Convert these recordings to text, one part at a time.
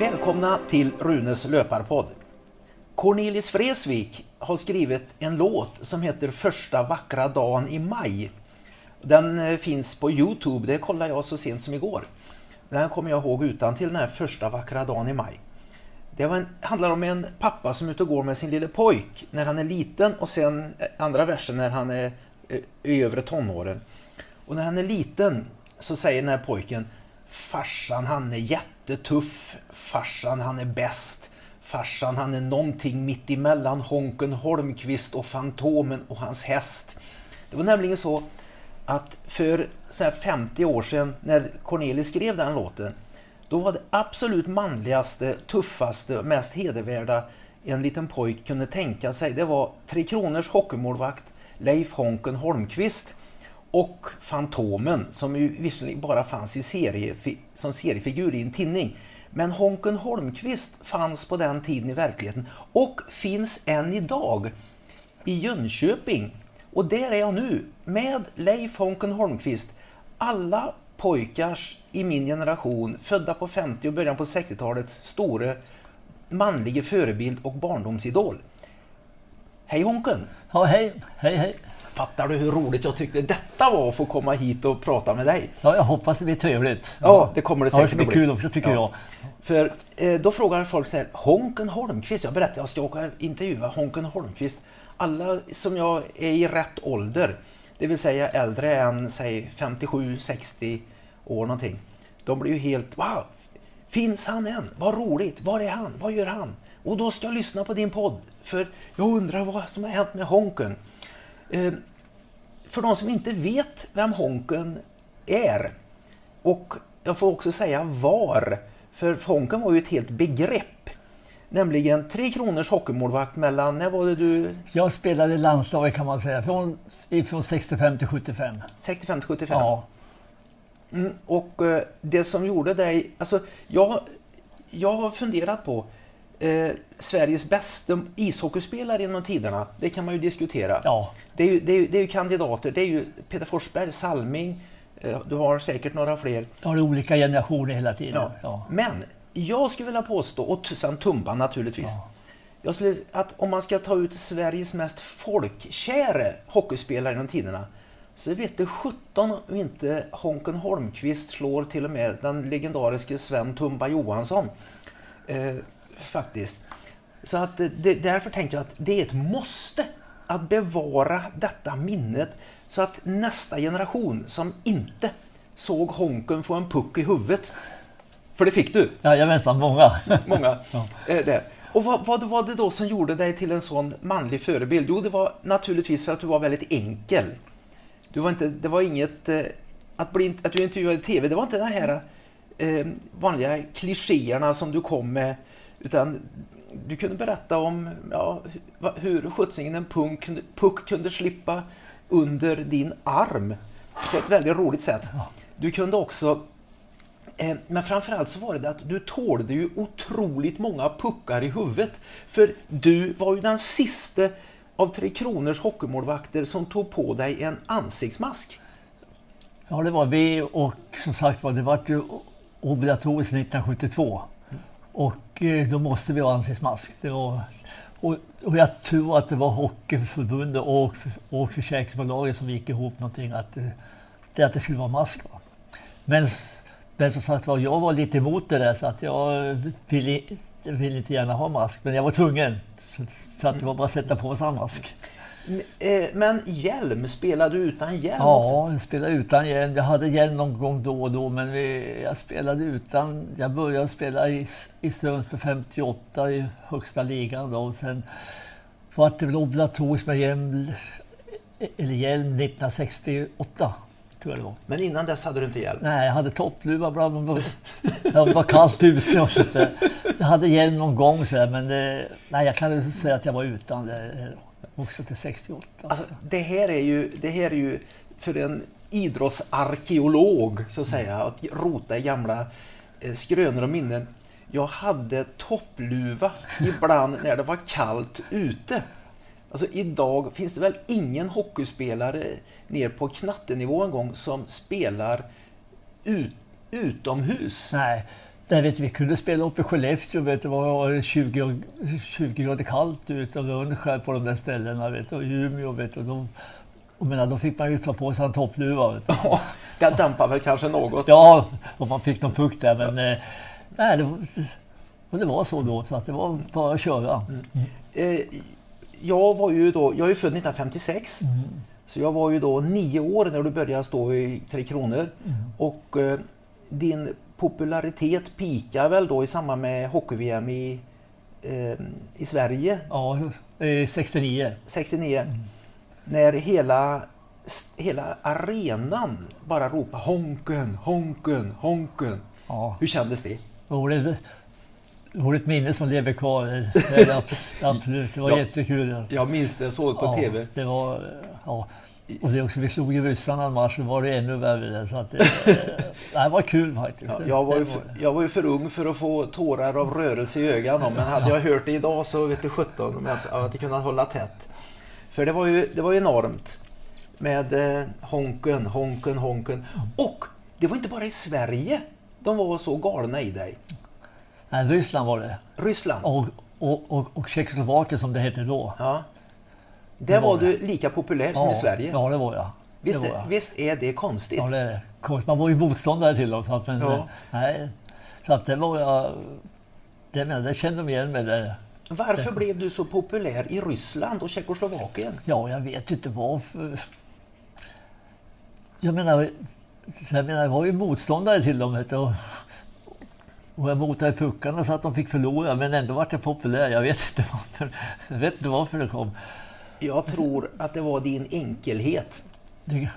Välkomna till Runes löparpodd. Cornelis Vreeswijk har skrivit en låt som heter Första vackra dagen i maj. Den eh, finns på Youtube, det kollade jag så sent som igår. Den kommer jag ihåg utan till den här första vackra dagen i maj. Det en, handlar om en pappa som är ute och går med sin lille pojk när han är liten och sen eh, andra versen när han är eh, i övre tonåren. Och när han är liten så säger den här pojken Farsan han är jättetuff, farsan han är bäst, farsan han är någonting mitt emellan Honken Holmqvist och Fantomen och hans häst. Det var nämligen så att för så 50 år sedan när Cornelis skrev den låten då var det absolut manligaste, tuffaste och mest hedervärda en liten pojk kunde tänka sig. Det var Tre Kronors hockeymålvakt Leif Honken Holmqvist och Fantomen som ju visserligen bara fanns i serie, som seriefigur i en tidning. Men Honken Holmqvist fanns på den tiden i verkligheten och finns än idag i Jönköping. Och där är jag nu med Leif Honken Holmqvist. Alla pojkars i min generation, födda på 50 och början på 60-talets store manliga förebild och barndomsidol. Hej Honken! Ja, hej, hej, hej! Fattar du hur roligt jag tyckte detta var att få komma hit och prata med dig? Ja, jag hoppas det blir trevligt. Ja, det kommer det säkert ja, det bli. kul också tycker ja. jag. För eh, då frågar folk så här, Honken Holmqvist, jag berättade att jag ska åka intervjua Honken Holmqvist. Alla som jag är i rätt ålder, det vill säga äldre än säg 57-60 år någonting. De blir ju helt, wow, finns han än? Vad roligt, var är han? Vad gör han? Och då ska jag lyssna på din podd, för jag undrar vad som har hänt med Honken. För de som inte vet vem Honken är, och jag får också säga var, för Honken var ju ett helt begrepp. Nämligen Tre Kronors hockeymålvakt mellan, när var det du... Jag spelade i landslaget kan man säga, från, från 65 till 75. 65 till 75? Ja. Mm, och eh, det som gjorde dig, alltså jag, jag har funderat på eh, Sveriges bästa ishockeyspelare genom tiderna, det kan man ju diskutera. Ja. Det, är ju, det, är, det är ju kandidater, det är ju Peter Forsberg, Salming, eh, du har säkert några fler. Jag har olika generationer hela tiden. Ja. ja. Men jag skulle vilja påstå, och sen Tumba naturligtvis, ja. jag skulle, att om man ska ta ut Sveriges mest folkkäre hockeyspelare genom tiderna så vet det 17 om inte Honken Holmqvist slår till och med den legendariske Sven Tumba Johansson. Eh, faktiskt. Så att det, därför tänker jag att det är ett måste att bevara detta minnet så att nästa generation som inte såg Honken få en puck i huvudet, för det fick du? Jajamensan, många. många. Ja. Eh, där. Och vad, vad var det då som gjorde dig till en sån manlig förebild? Jo, det var naturligtvis för att du var väldigt enkel. Du var inte, det var inget... Eh, att, bli, att du intervjuade i TV, det var inte de här eh, vanliga klichéerna som du kom med utan du kunde berätta om ja, hur skjutsingen en puck, puck kunde slippa under din arm på ett väldigt roligt sätt. Du kunde också eh, men framförallt så var det att du tålde ju otroligt många puckar i huvudet. För du var ju den sista av Tre Kronors hockeymålvakter som tog på dig en ansiktsmask. Ja, det var vi och som sagt var, det var ju obligatoriskt 1972. Och Eh, då måste vi ha ansiktsmask. Det var, och, och jag tror att det var Hockeyförbundet och, och försäkringsbolaget som gick ihop någonting att, eh, det, att det skulle vara mask. Va? Men, men som sagt var, jag var lite emot det där så att jag eh, ville, ville inte gärna ha mask. Men jag var tvungen. Så, så att det var bara att sätta på sig en mask. Eh, men hjälm, spelade du utan hjälm? Ja, jag spelade utan hjälm. Jag hade hjälm någon gång då och då, men vi, jag spelade utan. Jag började spela i, i Strömsberg 58 i högsta ligan då, och sen var det väl obligatoriskt med hjälm, eller hjälm 1968. Tror jag det var. Men innan dess hade du inte hjälm? Nej, jag hade toppluva bland det var, det var kallt ute. Och så jag hade hjälm någon gång, så där, men det, nej, jag kan säga att jag var utan det. Också till 68. Alltså, det, här är ju, det här är ju för en idrottsarkeolog så att säga, att rota i gamla eh, skrönor och minnen. Jag hade toppluva ibland när det var kallt ute. Alltså idag finns det väl ingen hockeyspelare ner på knattenivå en gång som spelar ut, utomhus. Nej, där vet, vi kunde spela upp i Skellefteå. Vet, det var 20, 20 grader kallt ute och Rönnskär på de där ställena. Vet, och Umeå. Vet, och de, och menar, då fick man ju ta på sig en toppluva. Vet. Ja, det dämpar väl kanske något. Ja, om man fick någon puck där. Men eh, nej, det, och det var så då, så att det var bara att köra. Eh, jag var ju då, jag är född 1956. Så jag var ju då nio år när du började stå i Tre Kronor. Och eh, din popularitet pikar väl då i samband med hockey-VM i, eh, i Sverige Ja, eh, 69. 69. När hela, hela arenan bara ropade Honken, Honken, Honken. Ja, Hur kändes det? och det, var ett minne som lever kvar. Det, absolut, det var Ja. jättekul. alltså. Jag minns det, jag såg det på ja, TV. Det var, ja. Och det också, vi slog ju ryssarna en match, så var det ännu värre. Så att det, det var kul faktiskt. Ja, jag, var ju jag var ju för ung för att få tårar av rörelse i ögonen. Men hade jag hört det idag så vet du sjutton om jag jag hade kunnat hålla tätt. För det var ju, det var ju enormt. Med eh, honken, honken, honken. Och det var inte bara i Sverige de var så galna i dig. Nej, Ryssland var det. Ryssland. Och, och, och, och Tjeckoslovakien som det hette då. Ja. Där var var det. du lika populär som i Sverige. Ja, det var jag. visst, det var jag. visst är det konstigt? Ja, det är det. Konstigt. Man var ju motståndare till dem. Så att, men, Ja. nej, så att det var jag... Det, men, det kände de igen mig där. Varför blev du så populär i Ryssland och Tjeckoslovakien? Ja, jag vet inte varför. Jag menar, jag menar, jag var ju motståndare till dem. Vet du, och, jag motade puckarna så att de fick förlora, men ändå var jag populär. Jag vet inte varför, jag vet inte varför det kom. Jag tror att det var din enkelhet. Det,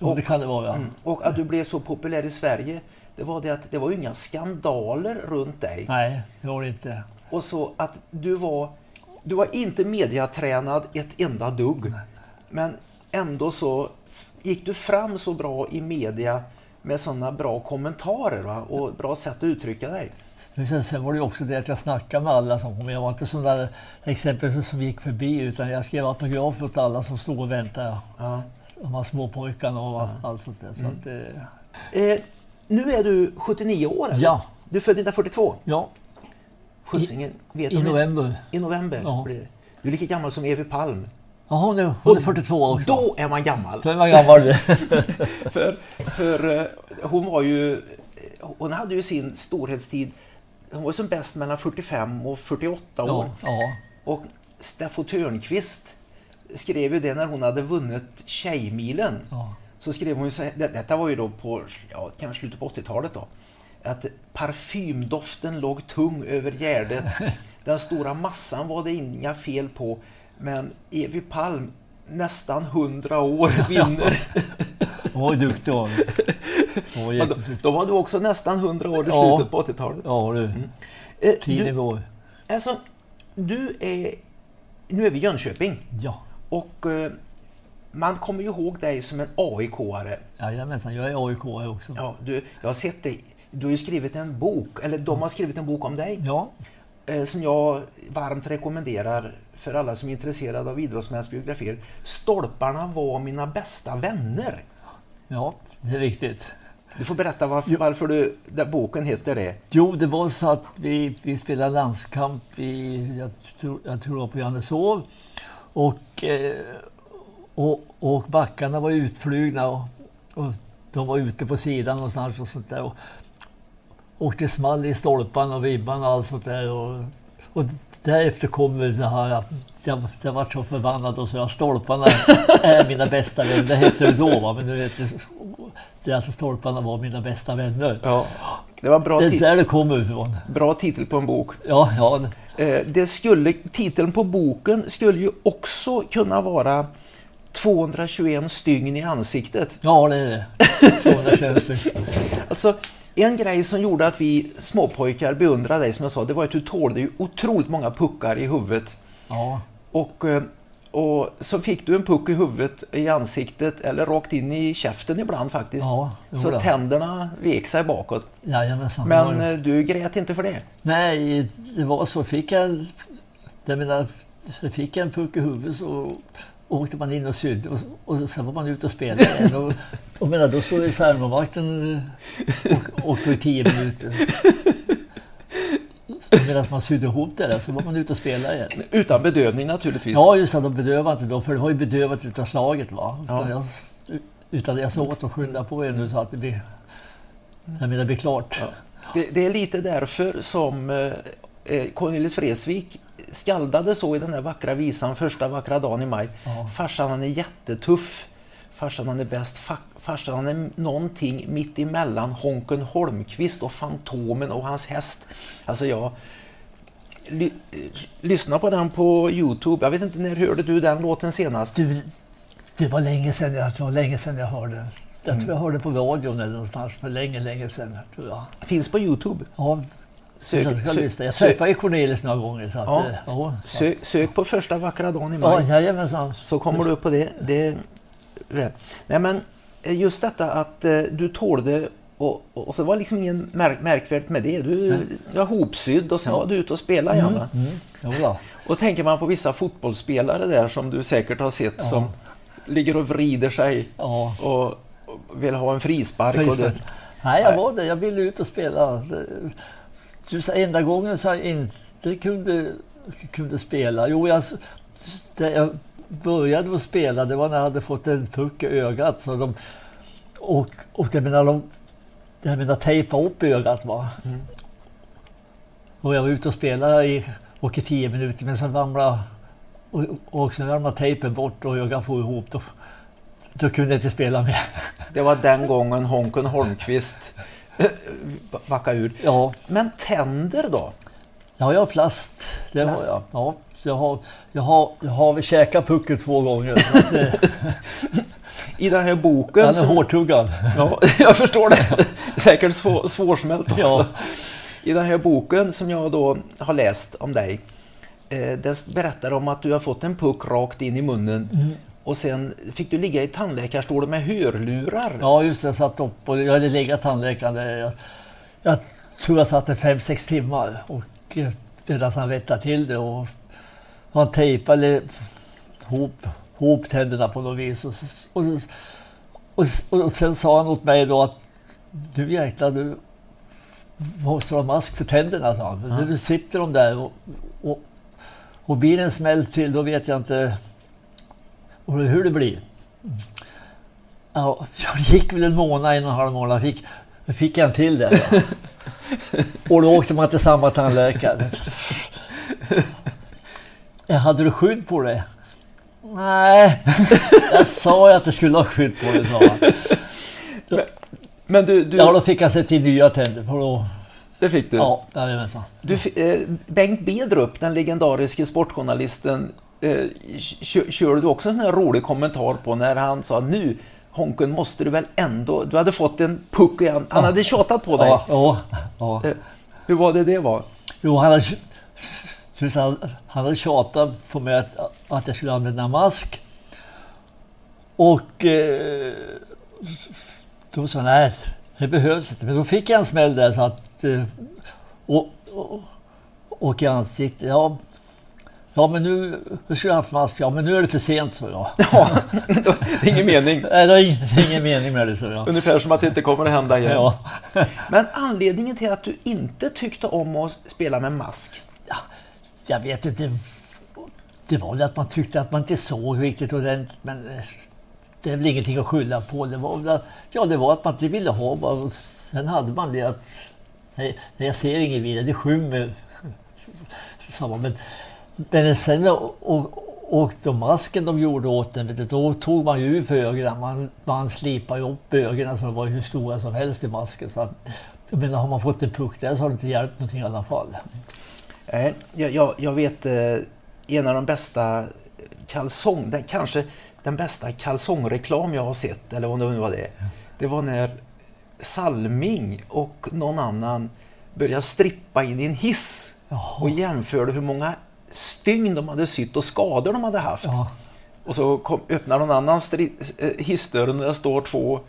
och, det kan det vara. Mm. Och att du blev så populär i Sverige, det var det att det var inga skandaler runt dig. Nej, det var det inte. Och så att du var, du var inte mediatränad ett enda dugg. Men ändå så gick du fram så bra i media med sådana bra kommentarer va? och bra sätt att uttrycka dig. Men sen, sen var det också det att jag snackade med alla som kom. Jag var inte sån där exempel som gick förbi utan jag skrev autografer åt alla som stod och väntade. Ja. De här småpojkarna och allt, allt sånt där. Så Mm. att, eh, Eh, nu är du 79 år eller? ja, Du är född 1942. ja, Skjutsingen, i det? november. I november Ja. blir det. Du är lika gammal som Evi Palm. Jaha, hon är, hon är 42 också. Då är man gammal. Då är man gammal. För, för eh, hon var ju... Hon hade ju sin storhetstid. Hon var som bäst mellan 45 och 48 år. ja, ja. Och Steffo Törnqvist skrev ju det när hon hade vunnit Tjejmilen. ja. Så skrev hon ju så här, det- detta var ju då på ja, kanske slutet på 80-talet då. Att parfymdoften låg tung över Gärdet. Den stora massan var det inga fel på. Men Evi Palm, nästan 100 år, vinner. Hon var duktig hon. Ja, då, då var du också nästan 100 år i slutet på 80-talet. Ja du, Eh, tiden går. alltså, du är... Nu är vi i Jönköping Ja, och eh, man kommer ju ihåg dig som en AIK-are. jajamensan. Jag är AIK också. Ja, du, jag har sett dig. Du har ju skrivit en bok, eller de har skrivit en bok om dig, Ja, eh, som jag varmt rekommenderar för alla som är intresserade av idrottsmäns biografier. Stolparna var mina bästa vänner. ja, det är viktigt. Du får berätta varför, varför du, där boken heter det. Jo, det var så att vi, vi spelade landskamp i, jag tror, jag tror det var på Johanneshov. Och, eh, och, och backarna var utflugna och, och de var ute på sidan någonstans och sånt där. Och, och det small i stolparna och ribban och allt sånt där. Och, och därefter kom väl det här, jag, jag var så förbannad och så att stolparna är mina bästa vänner. Det hette det då va, men nu heter det, det är alltså stolparna var mina bästa vänner. Ja. Det var bra, Det är där det kommer ifrån. bra titel på en bok. Ja, ja, Eh, det skulle, titeln på boken skulle ju också kunna vara 221 stygn i ansiktet. ja det är det. 221 stycken. Alltså, en grej som gjorde att vi småpojkar beundrade dig, som jag sa, det var att du tålde ju otroligt många puckar i huvudet. Ja, Och, eh, och så fick du en puck i huvudet, i ansiktet eller rakt in i käften ibland faktiskt. ja, så då. tänderna vek sig bakåt. Jajamensan. Men Ja, eh, du grät inte för det. Nej, det var så. Fick jag, jag menar, fick jag en puck i huvudet så, åkte man in och sydde och, och sen var man ute och spelade igen. Och, och menar, då stod reservmålvakten eh, och, och tog tio minuter. Medan man sydde ihop det där så var man ute och spelade igen. Utan bedövning naturligtvis. Ja, just det. De bedövade inte då, för det var ju bedövat utav slaget. Va? Utan, Ja. jag, utan jag sa åt att skynda på er nu så att det blir, jag menar, det blir klart. Ja. Det, det är lite därför som eh, eh, Cornelis Vreeswijk skaldade så i den där vackra visan Första vackra dagen i maj. Ja. Farsan han är jättetuff. Farsan han är bäst. Fa- Farsan han är någonting mitt emellan Honken Holmqvist och Fantomen och hans häst. Alltså jag ly, lyssna på den på Youtube. Jag vet inte när hörde du den låten senast? Du, det var länge sedan jag, det var länge sedan jag hörde den. Jag Mm. tror jag hörde på radion eller någonstans för länge, länge sedan. Tror jag. Finns på Youtube. Ja, Sök, jag sök. Jag sök, träffade ju Cornelis några gånger. Så att, Ja. eh, ja, sök, sök på Första vackra dagen i ja, maj. jajamensan. så kommer du upp på det. det nej men eh, just detta att eh, du tålde och, och så var liksom ingen märk, märkvärdigt med det. Du Nej. var hopsydd och sen var du ute och spelade igen. va? Mm. Då. Och tänker man på vissa fotbollsspelare där som du säkert har sett Ja. som ligger och vrider sig Ja. och, och vill ha en frispark. Och det, Nej, jag var det. Jag ville ut och spela. Just enda gången så jag inte kunde, kunde spela. Jo, jag, jag började att spela det var när jag hade fått en puck i ögat. Så de, och, och det menar de det menar tejpa upp ögat. Va? Mm. Och jag var ute och spelade i, och i tio minuter men sen ramlade och, och sen ramlade tejpen bort och ögat for ihop. Då, då kunde jag inte spela mer. det var den gången Honken Holmqvist backade ur. Ja. Men tänder då? Ja, jag har plast. Det Plast? har jag. Ja, så jag, har, jag, har, jag har väl käkat pucken två gånger. Så I den här boken... Den är som- hårdtuggad. Ja, jag förstår det. Säkert svår, svårsmält också. Ja. I den här boken som jag då har läst om dig, eh, där berättar om att du har fått en puck rakt in i munnen Mm. Och sen fick du ligga i tandläkarstolen med hörlurar. Ja, just det. Jag satt upp och jag hade legat tandläkaren. Jag, jag tror jag satt i fem, sex timmar och eh, medan han rättade till det och han tejpade ihop, ihop tänderna på något vis. Och, och, och, och, sen sa han åt mig då att du jäklar, du måste ha mask för tänderna, sa han. Nu sitter de där och, och, och blir det en smäll till, då vet jag inte hur det blir. Ja, det gick väl en månad, en och en halv månad, fick, fick jag en till där. Ja. Och då åkte man till samma tandläkare. Ja, hade du skydd på det? Nej, jag sa ju att du skulle ha skydd på det, sa han. Men du, du Ja, då fick jag sätta in nya tänder. För då, det fick du. ja, jajamensan. du eh, Bengt Bedrup, den legendariske sportjournalisten, eh, kö- körde du också en sån här rolig kommentar på när han sa nu Honken måste du väl ändå, du hade fått en puck igen. Han hade tjatat på dig. Ja, ja, ja. Eh, Hur var det det var? Jo, han hade, han, han hade tjatat på mig att, att jag skulle använda mask. Och eh, då sa han, nej, det behövs inte. Men då fick jag en smäll där så att... Eh, och, och, och i ansiktet. Ja, ja men nu, nu skulle jag haft mask. Ja, men nu är det för sent, så jag. Ja, det är ingen mening. Nej, det är ingen, ingen mening med det, så jag. Ungefär som att det inte kommer att hända igen. Ja. Men anledningen till att du inte tyckte om att spela med mask? Jag vet inte. Det var väl att man tyckte att man inte såg riktigt ordentligt. Men eh, det är väl ingenting att skylla på. Det var, att- ja, det var att man inte ville ha bara. Och Sen hade man det att nej, jag ser inget vidare, det skymmer. man. Men, men sen och, de masken de gjorde åt den, då tog man ju ur för ögonen. Man, man slipade upp ögonen så de var hur stora som helst i masken. Så att, jag menar, har man fått en puck där så har det inte hjälpt någonting i alla fall. Nej, jag, jag, jag vet eh, en av de bästa kalsong, den, kanske den bästa kalsongreklam jag har sett, eller om det nu var det. Det var när Salming och någon annan började strippa in i en hiss och jämförde hur många stygn de hade sytt och skador de hade haft. Ja. Och så kom, öppnar någon annan eh, hissdörren och där står två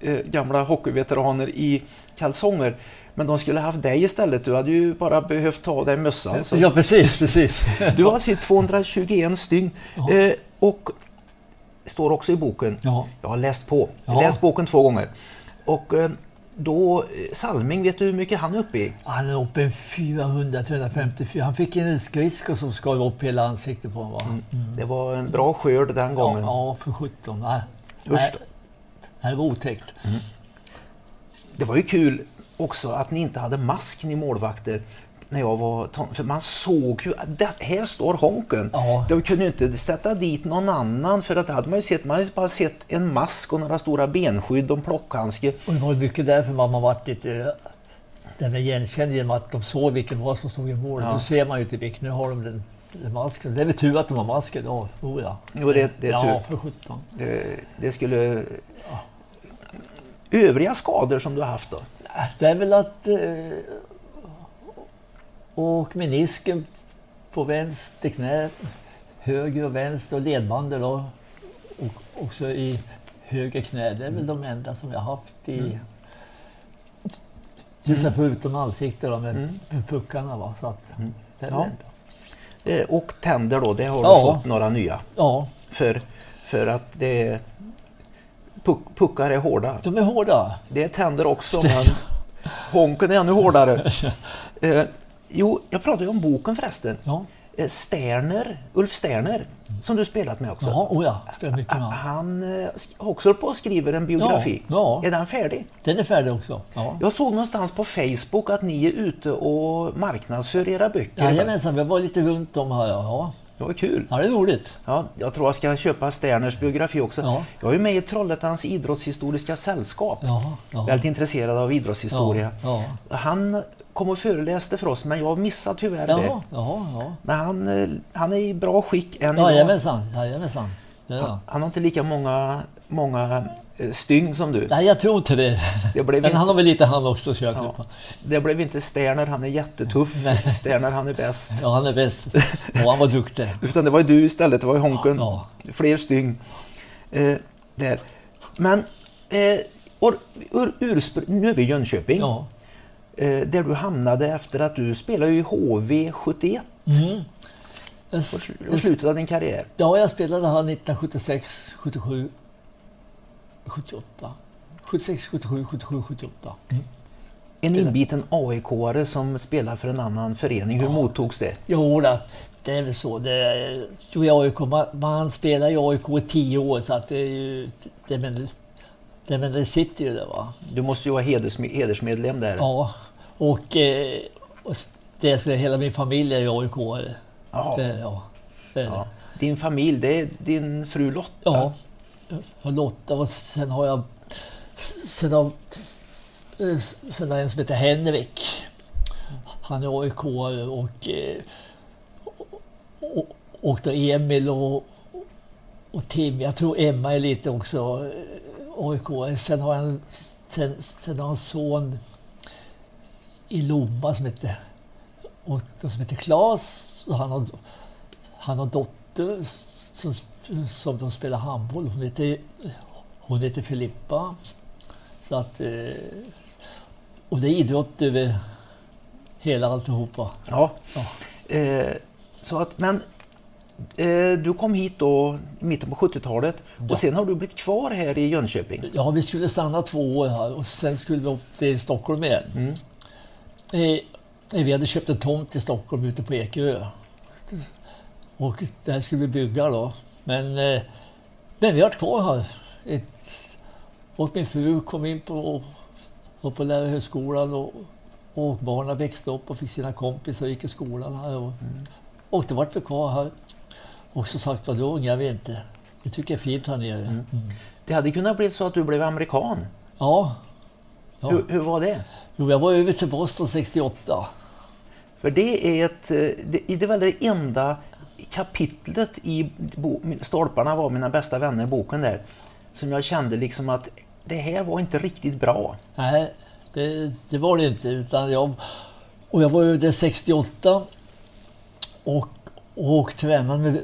eh, gamla hockeyveteraner i kalsonger. Men de skulle haft dig istället. Du hade ju bara behövt ta av dig mössan. Så Ja, precis, precis. du har sett 221 stygn. Eh, och står också i boken. Ja. Jag har läst på. Jag har läst boken två gånger. Och eh, då, eh, Salming, vet du hur mycket han är uppe i? Han är uppe i 400-354. Han fick en skridsko som skar upp hela ansiktet på honom. Va? Det var en bra skörd den gången. ja, för 17. Nej. Nej, det var otäckt. Det var ju kul också att ni inte hade mask, ni målvakter, när jag var För man såg ju att det, här står Honken. Ja. De kunde ju inte sätta dit någon annan för att det hade man ju sett. Man hade bara sett en mask och några stora benskydd och en plockhandske. Och det var mycket därför man har varit lite den är igenkänd genom att de såg vilken var som stod i mål. Ja. Nu ser man ju till vilken, nu har de den, den masken. Det är väl tur att de har masken då. Oh, ja. Jo, det, det är ja, tur. för 17. Det, det skulle... Övriga skador som du har haft då? Det är väl att... Eh, och menisken på vänster knä, höger och vänster och ledbandet då. Och också i höger knä. Det är väl de enda som jag haft i... Mm. Just förutom ansiktet då med Mm. puckarna. Va? Så att, Mm. det är Ja. enda. Eh, Och tänder då, det har du Ja. fått några nya. ja, För, för att det. Puck, puckar är hårda. de är hårda. Det är tänder också, men honken är ännu hårdare. Jo, jag pratade ju om boken förresten. Ja, Eh, Sterner, Ulf Sterner, som du spelat med också. ja, oh ja spelar mycket med. Han eh, har också på och skriver en biografi. Ja, ja. Är den färdig? Den är färdig också. Ja. Jag såg någonstans på Facebook att ni är ute och marknadsför era böcker. Jajamensan, vi var lite runt om här. Ja, Det var kul. ja det är roligt. Ja, jag tror jag ska köpa Sterners biografi också. Ja. Jag är med i Trollhättans idrottshistoriska sällskap. Ja, ja. Väldigt intresserad av idrottshistoria. Han kom och föreläste för oss, men jag missade tyvärr ja. det. ja, ja, ja. Men han, eh, han är i bra skick än idag. Jajamensan, Han, har inte lika många, många eh, stygn som du. Nej, jag tror inte det. Det Men inte, han har väl lite han också, kör Ja. ja. det blev inte Sterner, han är jättetuff. Nej. Sterner, han är bäst. ja, han är bäst. Ja, han var duktig. Utan det var ju du istället, det var ju Honken. Ja. Fler stygn. Eh, där. Men eh, or, ur, urspr- nu är vi i Jönköping. Ja. Eh, där du hamnade efter att du spelade i HV 71 Mm. Jag, på sl- på slutet av din karriär. ja, jag spelade här 1976, 77, 78. 76, 77, 77, 78. Mm. En inbiten AIK-are som spelar för en annan förening. Hur mottogs det? Jo, då, det är väl så. Det, i AIK, man, man spelar i AIK i tio år så att det är ju... Det, men, det, men det sitter ju där va. Du måste ju vara hedersme- hedersmedlem där. Ja, och, eh, och det hela min familj är ju AIK. Ja. Det, ja, det är Ja. det. Din familj, det är din fru Lotta. Ja, och Lotta och sen har jag sen har, sen har jag en som heter Henrik. Han är AIK och, eh, och, och då Emil och, och Tim. Jag tror Emma är lite också eh, AIK. Sen har en, sen, sen har en son i Lomma som heter, och, som heter Klas. Och han har, han har dotter som, som de spelar handboll. Hon heter, hon heter Filippa. Så att, eh, och det är idrott över hela alltihopa. Ja. Ja. Eh, så att, men du kom hit då i mitten på 70-talet Ja. och sen har du blivit kvar här i Jönköping. Ja, vi skulle stanna två år här och sen skulle vi upp till Stockholm igen. Mm. Eh, vi hade köpt en tomt i Stockholm ute på Ekerö. Och där skulle vi bygga då. Men, eh, men vi har kvar här. Ett, och min fru kom in på, och på lärarhögskolan och, och barnen växte upp och fick sina kompisar och gick i skolan här. Och, och då vart vi kvar här. Och som sagt var, då ångrar vi inte. Vi tycker det är fint här nere. Mm. Det hade kunnat bli så att du blev amerikan. Ja. ja. Hur, hur var det? Jo, jag var över till Boston 68. För det är ett, eh, det, det väl det enda kapitlet i bo, Stolparna var mina bästa vänner, boken där, som jag kände liksom att det här var inte riktigt bra. Nej, det, det var det inte. Utan jag, och jag var över där 68 och, och tränade, med,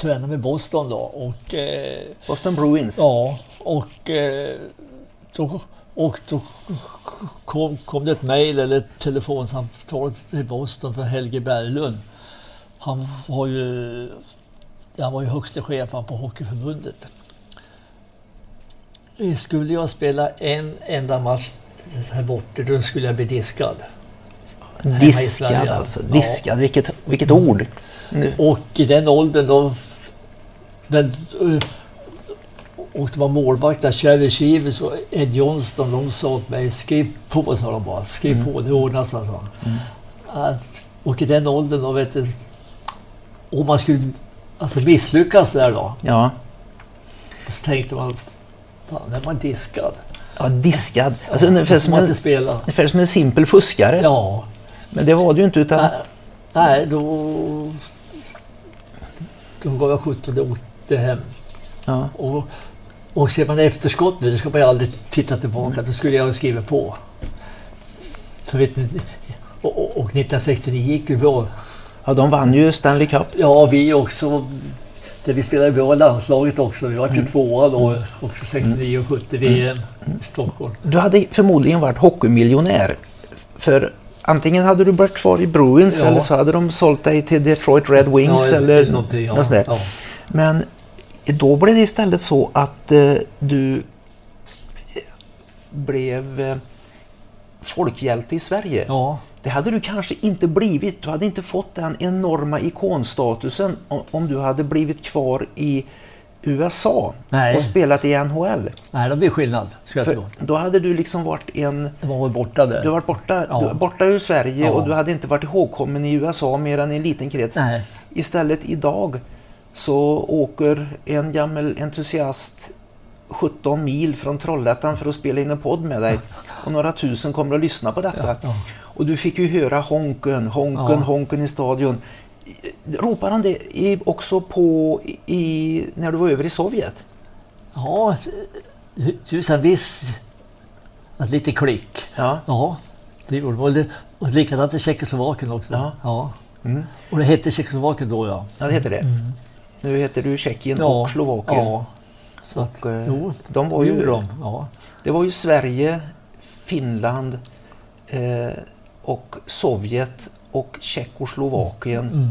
tränade med Boston då. Och, eh, Boston Bruins. ja, och, eh, då, och då kom, kom det ett mejl eller ett telefonsamtal till Boston för Helge Berglund. Han var ju jag var ju högste chefen på Hockeyförbundet. Skulle jag spela en enda match här borta, då skulle jag bli diskad. Diskad alltså. Ja. Diskad, vilket, vilket ord. Nu. Och i den åldern då... Men, eh, och det var målvakter, Cherry Chivers och Ed Johnston, de sa åt mig skriv på, sa de bara. Skriv på, det ordnar sig. sa. Att, och i den åldern då, vet du, om man skulle alltså misslyckas där då, Ja. så tänkte man, fan, är man diskad. ja, diskad. Alltså ungefär Då får som, en, spela. ungefär som en simpel fuskare. Ja, Men det var du inte utan... nej, nej då... Då gav jag 17 och åkte hem. Ja. Och, och ser man efterskott nu, då ska man ju aldrig titta tillbaka. Då skulle jag ha skrivit på. För vet ni, och, och, och 1969 gick ju bra. ja, de vann ju Stanley Cup. Ja, vi också. Där vi spelade bra i landslaget också. Vi var ju tvåa då, också 69 och 70 VM i Stockholm. Du hade förmodligen varit hockeymiljonär. För antingen hade du varit kvar i Bruins Ja. eller så hade de sålt dig till Detroit Red Wings Ja, eller något sånt där. Ja. Men då blev det istället så att eh, du blev eh, folkhjälte i Sverige. ja, Det hade du kanske inte blivit. Du hade inte fått den enorma ikonstatusen om, om du hade blivit kvar i USA Nej. och spelat i NHL. nej, det blir skillnad. Ska jag då hade du liksom varit en... Det var borta där. Du varit borta, Ja. du var borta ur Sverige Ja. och du hade inte varit ihågkommen i USA mer än i en liten krets. Nej, Istället idag så åker en gammal entusiast 17 mil från Trollhättan för att spela in en podd med dig. Och några tusen kommer att lyssna på detta. ja, ja. Och du fick ju höra honken, honken, Ja. honken i stadion. Ropar han det också på i, när du var över i Sovjet? Ja, just en viss... Ett lite klick. Ja. Ja, det gjorde det. Och likadant i Tjeckoslovakien också. Ja. ja. Mm. Och det hette Tjeckoslovakien då ja. ja, det heter det. Nu heter du Tjeckien ja. och Slovakien. Ja. Så att, Och, eh, jo, de var det ju, de. Ja. Det var ju Sverige, Finland eh, och Sovjet och Tjeckoslovakien Mm.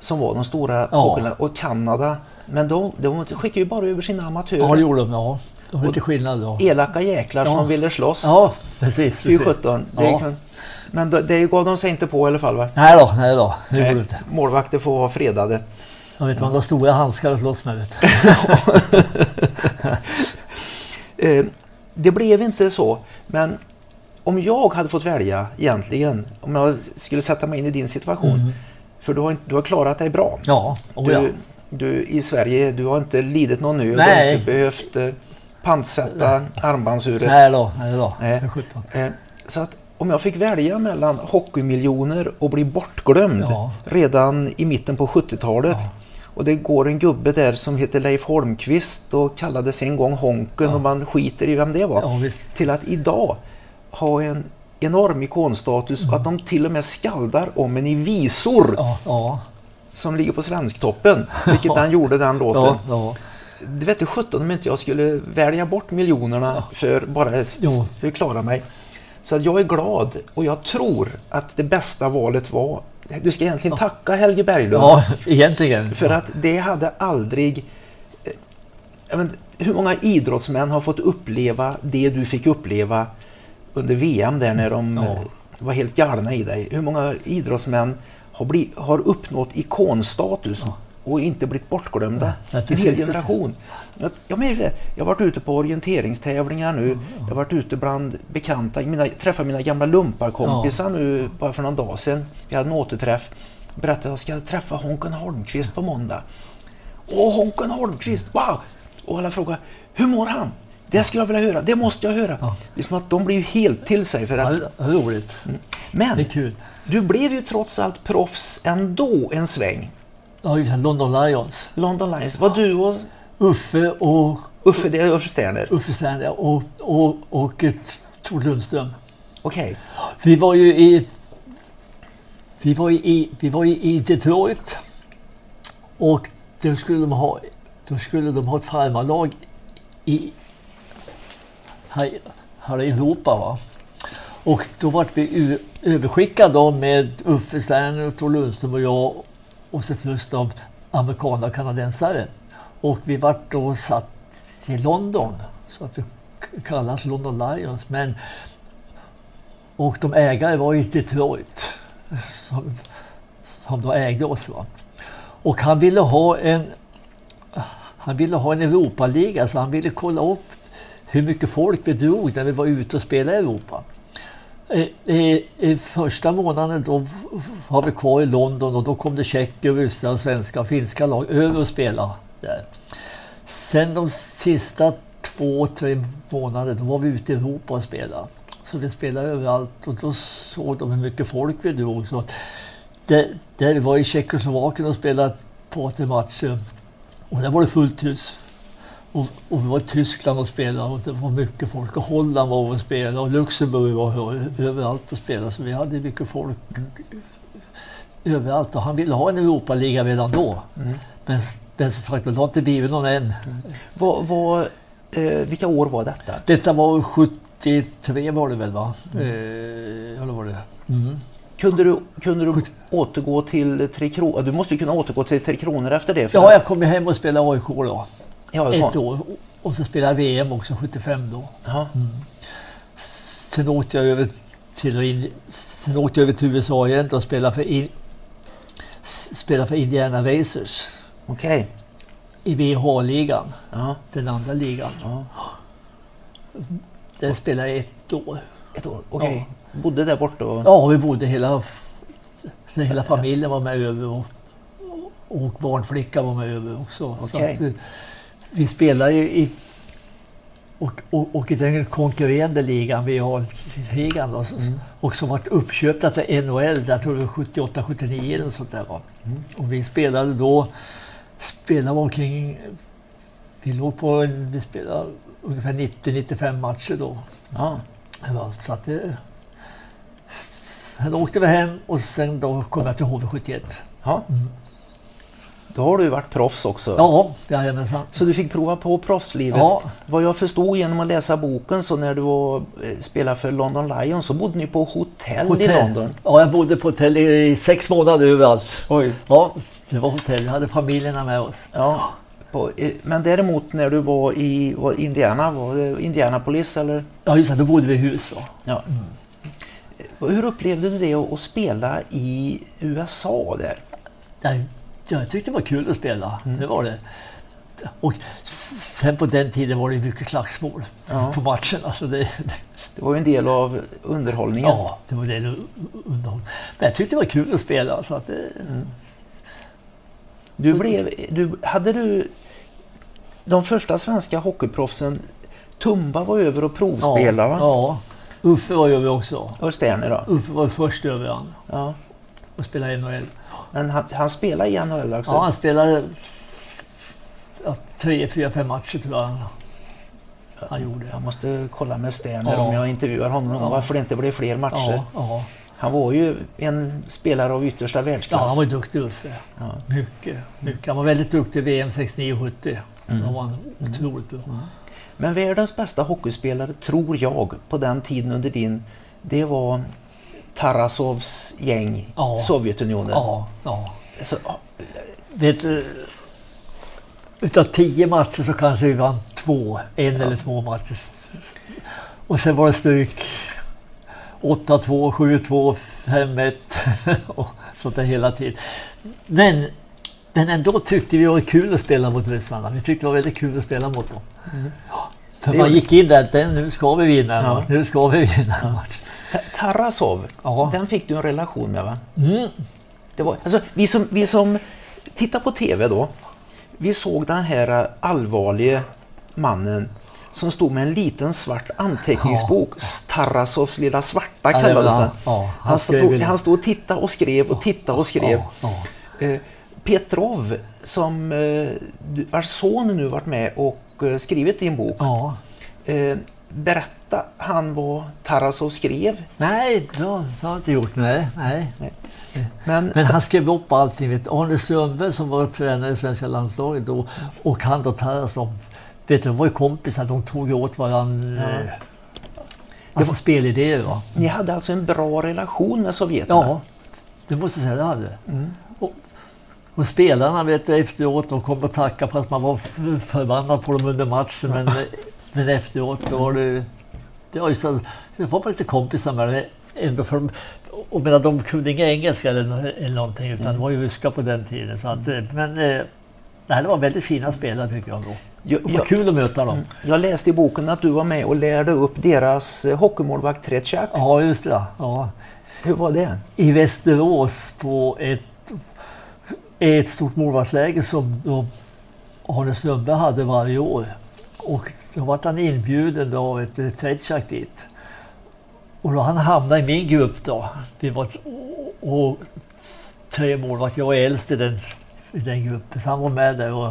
som var de stora Ja. hockeyländerna. Och Kanada. Men de, de skickade ju bara över sina amatörer. ja, det gjorde de. Ja. Det var lite skillnad då. Elaka jäklar Ja. som ville slåss. Ja, precis. Precis. 17. Det Ja. kan, men det, det gav de sig inte på i alla fall va? Nej då, nej då. Det de Nej, målvakter får vara fredade. Jag vet man har stora handskar att slåss med. Eh, det blev inte så. Men om jag hade fått välja egentligen, om jag skulle sätta mig in i din situation. Mm. För du har, du har klarat dig bra. Ja, oh, ja. Du, du i Sverige, du har inte lidit någon nöd. Du har inte behövt eh, pantsätta armbandsuret. Nej då, nej då. Eh, så att om jag fick välja mellan hockeymiljoner och bli bortglömd Ja. redan i mitten på 70-talet. Ja. Och det går en gubbe där som heter Leif Holmqvist och kallades en gång Honken Ja. och man skiter i vem det var. Ja. Till att idag ha en enorm ikonstatus Mm. och att de till och med skaldar om en i visor Ja, ja, som ligger på Svensktoppen. Vilket han gjorde den låten. ja, ja. Du vet 17 om inte jag skulle välja bort miljonerna för bara att klara mig. Så att jag är glad och jag tror att det bästa valet var du ska egentligen tacka Helge Berglund. ja egentligen. För att det hade aldrig... eh, vet, hur många idrottsmän har fått uppleva det du fick uppleva under VM där när de Ja. var helt galna i dig? Hur många idrottsmän har, bli, har uppnått ikonstatus och inte blivit bortglömda? Ja, en hel generation. Jag, jag, det. jag har varit ute på orienteringstävlingar nu. Jag har varit ute bland bekanta. Mina, träffat mina gamla lumparkompisar nu bara för någon dag sedan. Vi hade en återträff. Berättade att jag ska träffa Honken Holmqvist på måndag. Åh, Honken Holmqvist! Wow! Och alla frågar, hur mår han? Det skulle jag vilja höra, det måste jag höra. Ja. Det är som att de blir helt till sig för Ja, att... är roligt. Är Men kul. du blev ju trots allt proffs ändå en sväng. Ja, just det, London Lions. London Lions, var du och Uffe och Uffe, det är Uffe Sterner? Uffe Sterner och, och, och eh, Tor Lundström. Okej. Vi var ju i vi var ju i, vi var i Detroit och då skulle de ha, då skulle de ha ett farmarlag i, här, här i Europa. Va? Och då var vi överskickade med Uffe Sterner, och Tor Lundström och jag och så först av amerikaner och kanadensare. Och vi vart då satt i London, så att vi kallas London Lions. Men, och de ägare var i Detroit, som, som då ägde oss. Va? Och han ville ha en han ville ha en Europaliga, så han ville kolla upp hur mycket folk vi drog när vi var ute och spelade i Europa. I, i, i första månaden då var vi kvar i London och då kom det tjecker, ryssar, svenska och finska lag över och spela där. Sen de sista två, tre månaderna då var vi ute i Europa och spelade. Så vi spelade överallt och då såg de hur mycket folk vi drog. Så där, där vi var i Tjeckoslovakien och spelade på tre matcher och där var det fullt hus. Och, och vi var i Tyskland och spelade och det var mycket folk. Och Holland var och spelade och Luxemburg var överallt och spelade. Så vi hade mycket folk överallt. Och han ville ha en Europaliga redan då. Mm. Men, men som sagt, det har inte blivit någon än. Vad, vad, eh, vilka år var detta? Detta var 73 var det väl va? Eh, eller var det? Mm. Kunde du, kunde du återgå till Tre Kronor? Du måste kunna återgå till Tre Kronor efter det. Ja, jag kom hem och spelade AIK då. Ja, Ett år. Och så spelade jag VM också 75 då. Ja. Sen åkte jag över till, in, sen åkte jag över till USA igen och spelade för, in, spelade för Indiana Racers Okej. i VH-ligan, Ja. den andra ligan. Ja. Där spelade jag ett år. Ett år. Okej. Bodde där borta och... Ja, vi bodde hela, hela familjen var med över och, och barnflicka var med över också. Eh, vi spelade i, i och, och, och i den konkurrerande ligan, VH-ligan då, så- Mm. och som vart uppköpta till NHL, jag tror det var 78-79 eller något sånt där. Mm. Och vi spelade då, spelade omkring, vi låg på, en, vi spelade ungefär 90-95 matcher då. Ja. Så att det, sen åkte vi hem och sen då kom jag till HV71. ja. Då har du varit proffs också. Ja, jajamensan. Så du fick prova på proffslivet. Ja, Vad jag förstod genom att läsa boken så när du var, eh, spelade för London Lions så bodde ni på hotell, i London. Ja, jag bodde på hotell i sex månader överallt. Oj. Ja, det var hotell. Vi hade familjerna med oss. Ja. På, eh, men däremot när du var i var Indiana, var det Indianapolis eller? Ja, just det. Då bodde vi i hus. Då. Ja. Eh, Hur upplevde du det att spela i USA där? Jag tyckte det var kul att spela. Mm. Det var det. Och sen på den tiden var det mycket slagsmål Ja. på matchen. Alltså det, Det var ju en del av underhållningen. ja, det var det det underhåll. Men jag tyckte det var kul att spela. Så att det, Du blev, du, hade du de första svenska hockeyproffsen, Tumba var över och provspelade va? Ja, Uffe var över också. Och Sterner då? Uffe var först över han Ja. och spelade NHL. Men han, han spelade i NHL också? Ja, han spelade ja, tre, fyra, fem matcher tror jag han, han gjorde. Jag måste kolla med Sterner Ja. om jag intervjuar honom Ja. varför det inte blev fler matcher. Ja. Han var ju en spelare av yttersta världsklass. ja, han var duktig Uffe. Mycket, mycket. Han var väldigt duktig VM 69-70. Mm. Då var han otroligt bra. Men världens bästa hockeyspelare, tror jag, på den tiden under din, det var Tarasovs gäng, Ja. Sovjetunionen. Ja, ja. Ja, Vet du, utav tio matcher så kanske vi vann två, en eller två matcher. Och sen var det stryk 8-2, 7-2, 5-1 och sånt där hela tiden. Men, men ändå tyckte vi det var kul att spela mot ryssarna. Vi tyckte det var väldigt kul att spela mot dem. Ja, För man gick in där, "Den- nu ska vi vinna Ja. nu ska vi vinna Tarasov, Ja. den fick du en relation med va? Mm. Det var, alltså, vi, som, vi som tittar på TV då, vi såg den här allvarliga mannen som stod med en liten svart anteckningsbok. Tarasovs lilla svarta Ja, kallades var- den. ja, han han, stod, han stod och tittade och skrev och tittade och skrev. Ja, ja. Eh, Petrov, som eh, vars son nu varit med och eh, skrivit din bok. ja. Eh, berätta han vad Tarasov skrev. Nej, det har jag inte gjort. Nej, nej. Men, Men han skrev upp allting. Vet. Arne Strömberg som var tränare i svenska landslaget då och han då Tarasov. Vet du, de var ju kompisar. De tog åt varandra. Ja. Eh, alltså spelidéer va. ni hade alltså en bra relation med sovjeterna? Ja, det måste jag säga det hade. Mm. Och, och spelarna vet efteråt de kom och tackade för att man var förbannad på dem under matchen. Men, men efteråt då var det... Det var, ju så, det var bara lite kompisar med det ändå. För, och menar, de kunde inga engelska eller, eller någonting utan mm. det var ju ryska på den tiden. Så att, men eh, det var väldigt fina spelare tycker jag då. Jag, jag, kul att möta dem. Mm. Jag läste i boken att du var med och lärde upp deras eh, hockeymålvakt Tretjak. Ja, just det. Ja. Hur var det? I Västerås på ett, ett stort målvaktsläger som Arne Strömberg hade varje år. Och då var han inbjuden av ett eh, Tretjak dit. Och då han hamnade i min grupp då. Vi var och, tre målvakter. Jag var äldst i den, i den gruppen. Så han var med där. Och,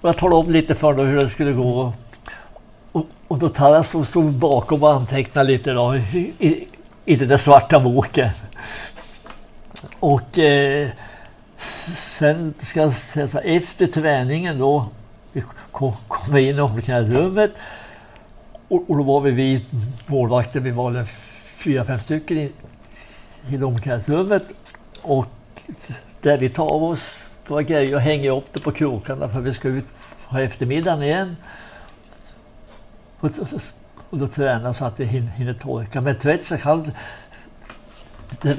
och jag talade om lite för honom hur det skulle gå. Och, och då Taras stod bakom och antecknade lite då, i, i, i den där svarta boken. Och eh, sen ska jag säga så här, efter träningen då, vi kom, kom in i omklädningsrummet och, och då var vi, vi målvakter, vi var fyra, fem stycken i, i omklädningsrummet. Och där vi tar av oss våra grejer och hänger upp det på krokarna för vi ska ut på eftermiddagen igen. Och, och, och då tränar så att det hinner torka. Men Tvetsak han,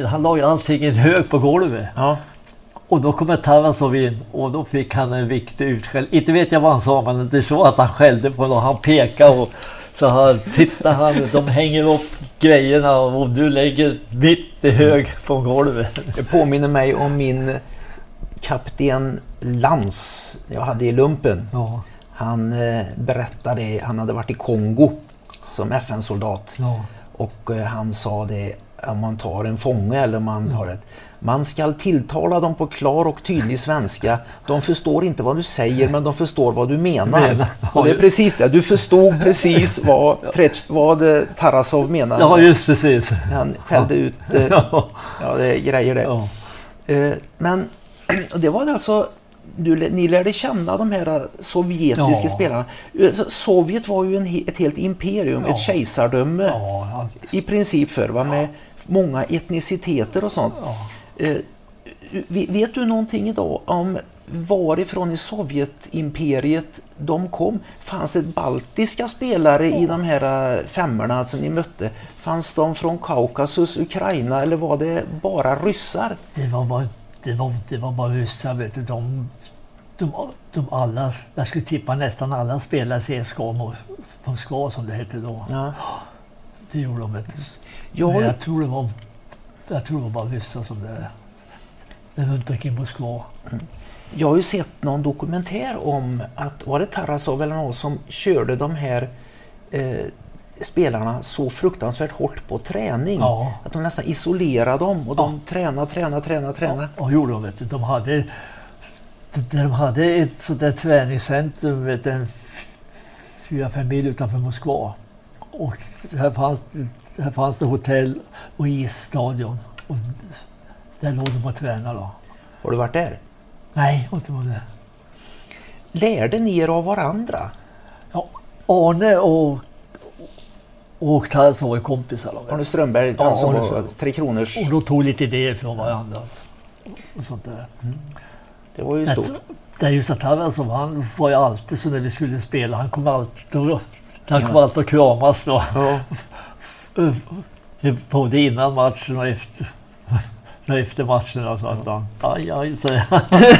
han la allting i en hög på golvet. Ja. Och då kommer Tarasov in och då fick han en viktig utskällning. Inte vet jag vad han sa men det är så att han skällde på honom. Han pekade och så här, titta han, de hänger upp grejerna och du lägger mitt i hög på golvet. Det påminner mig om min kapten Lans jag hade i lumpen. Ja. Han eh, berättade, han hade varit i Kongo som FN-soldat. Ja. Och eh, han sa det, om man tar en fånge eller om man har ett man skall tilltala dem på klar och tydlig svenska. De förstår inte vad du säger men de förstår vad du menar. Och det är precis det. Du förstod precis vad, vad Tarasov menade. Ja, just precis. Han skällde ut eh, ja, det är grejer det. Ja. Eh, men det var alltså du, ni lärde känna de här sovjetiska ja. spelarna. Sovjet var ju en, ett helt imperium, ja. ett kejsardöme ja, i princip för va? med många etniciteter och sånt. Eh, vet du någonting idag om varifrån i Sovjetimperiet de kom? Fanns det baltiska spelare i de här eh, femmorna som ni mötte? Fanns de från Kaukasus, Ukraina eller var det bara ryssar? Det var bara, det var, det var bara ryssar. Vet du. De, de, de alla, jag skulle tippa nästan alla spelare CSKA Moskva som det hette då. Ja. Det gjorde de. Du. Jag, jag tror det var jag tror det var bara vissa som det, det runt omkring Moskva. Mm. Jag har ju sett någon dokumentär om att, var det Tarasov eller någon som körde de här eh, spelarna så fruktansvärt hårt på träning. Ja. Att de nästan isolerade dem och de ja. tränade, tränade, tränade, tränade. Ja, gjorde de. Vet du. De hade, de hade ett sånt där träningscentrum vet du, en fyra, fem mil utanför Moskva. Och här fanns här fanns det hotell och isstadion. Och där låg de och tränade. Då. Har du varit där? Nej, jag har inte varit där. Lärde ni er av varandra? Ja, Arne och och Tarras var ju kompisar. Arne Strömberg, ja, alltså Arne var Tre Kronors... Och de tog lite idéer från varandra. Och sånt där. Mm. Det var ju stort. Det är just att Tarasov, han var ju alltid så när vi skulle spela. Han kom alltid, han kom alltid att kramas då. Ja. både innan matchen och efter, efter matchen. Och så att han, aj, aj, säger han.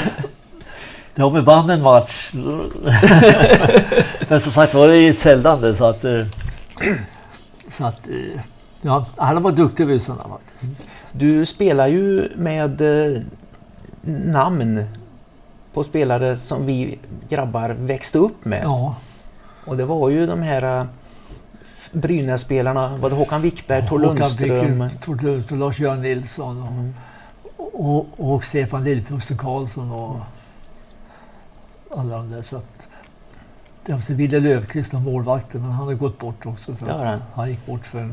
Ja, men vann en match. men som sagt var, det är sällan det. Så att, eh, så att eh, ja, alla var duktiga ryssarna faktiskt. Du spelar ju med eh, namn på spelare som vi grabbar växte upp med. Ja. Och det var ju de här Brynäs-spelarna, var det Håkan Wickberg, Tor Lundström? Tor Lundström, Lars-Göran Nilsson och, mm. och, och, och, Stefan Lillfrosten Karlsson och alla de där. Så att, det var Wille Löfqvist var målvakten, men han har gått bort också. Så han. han gick bort för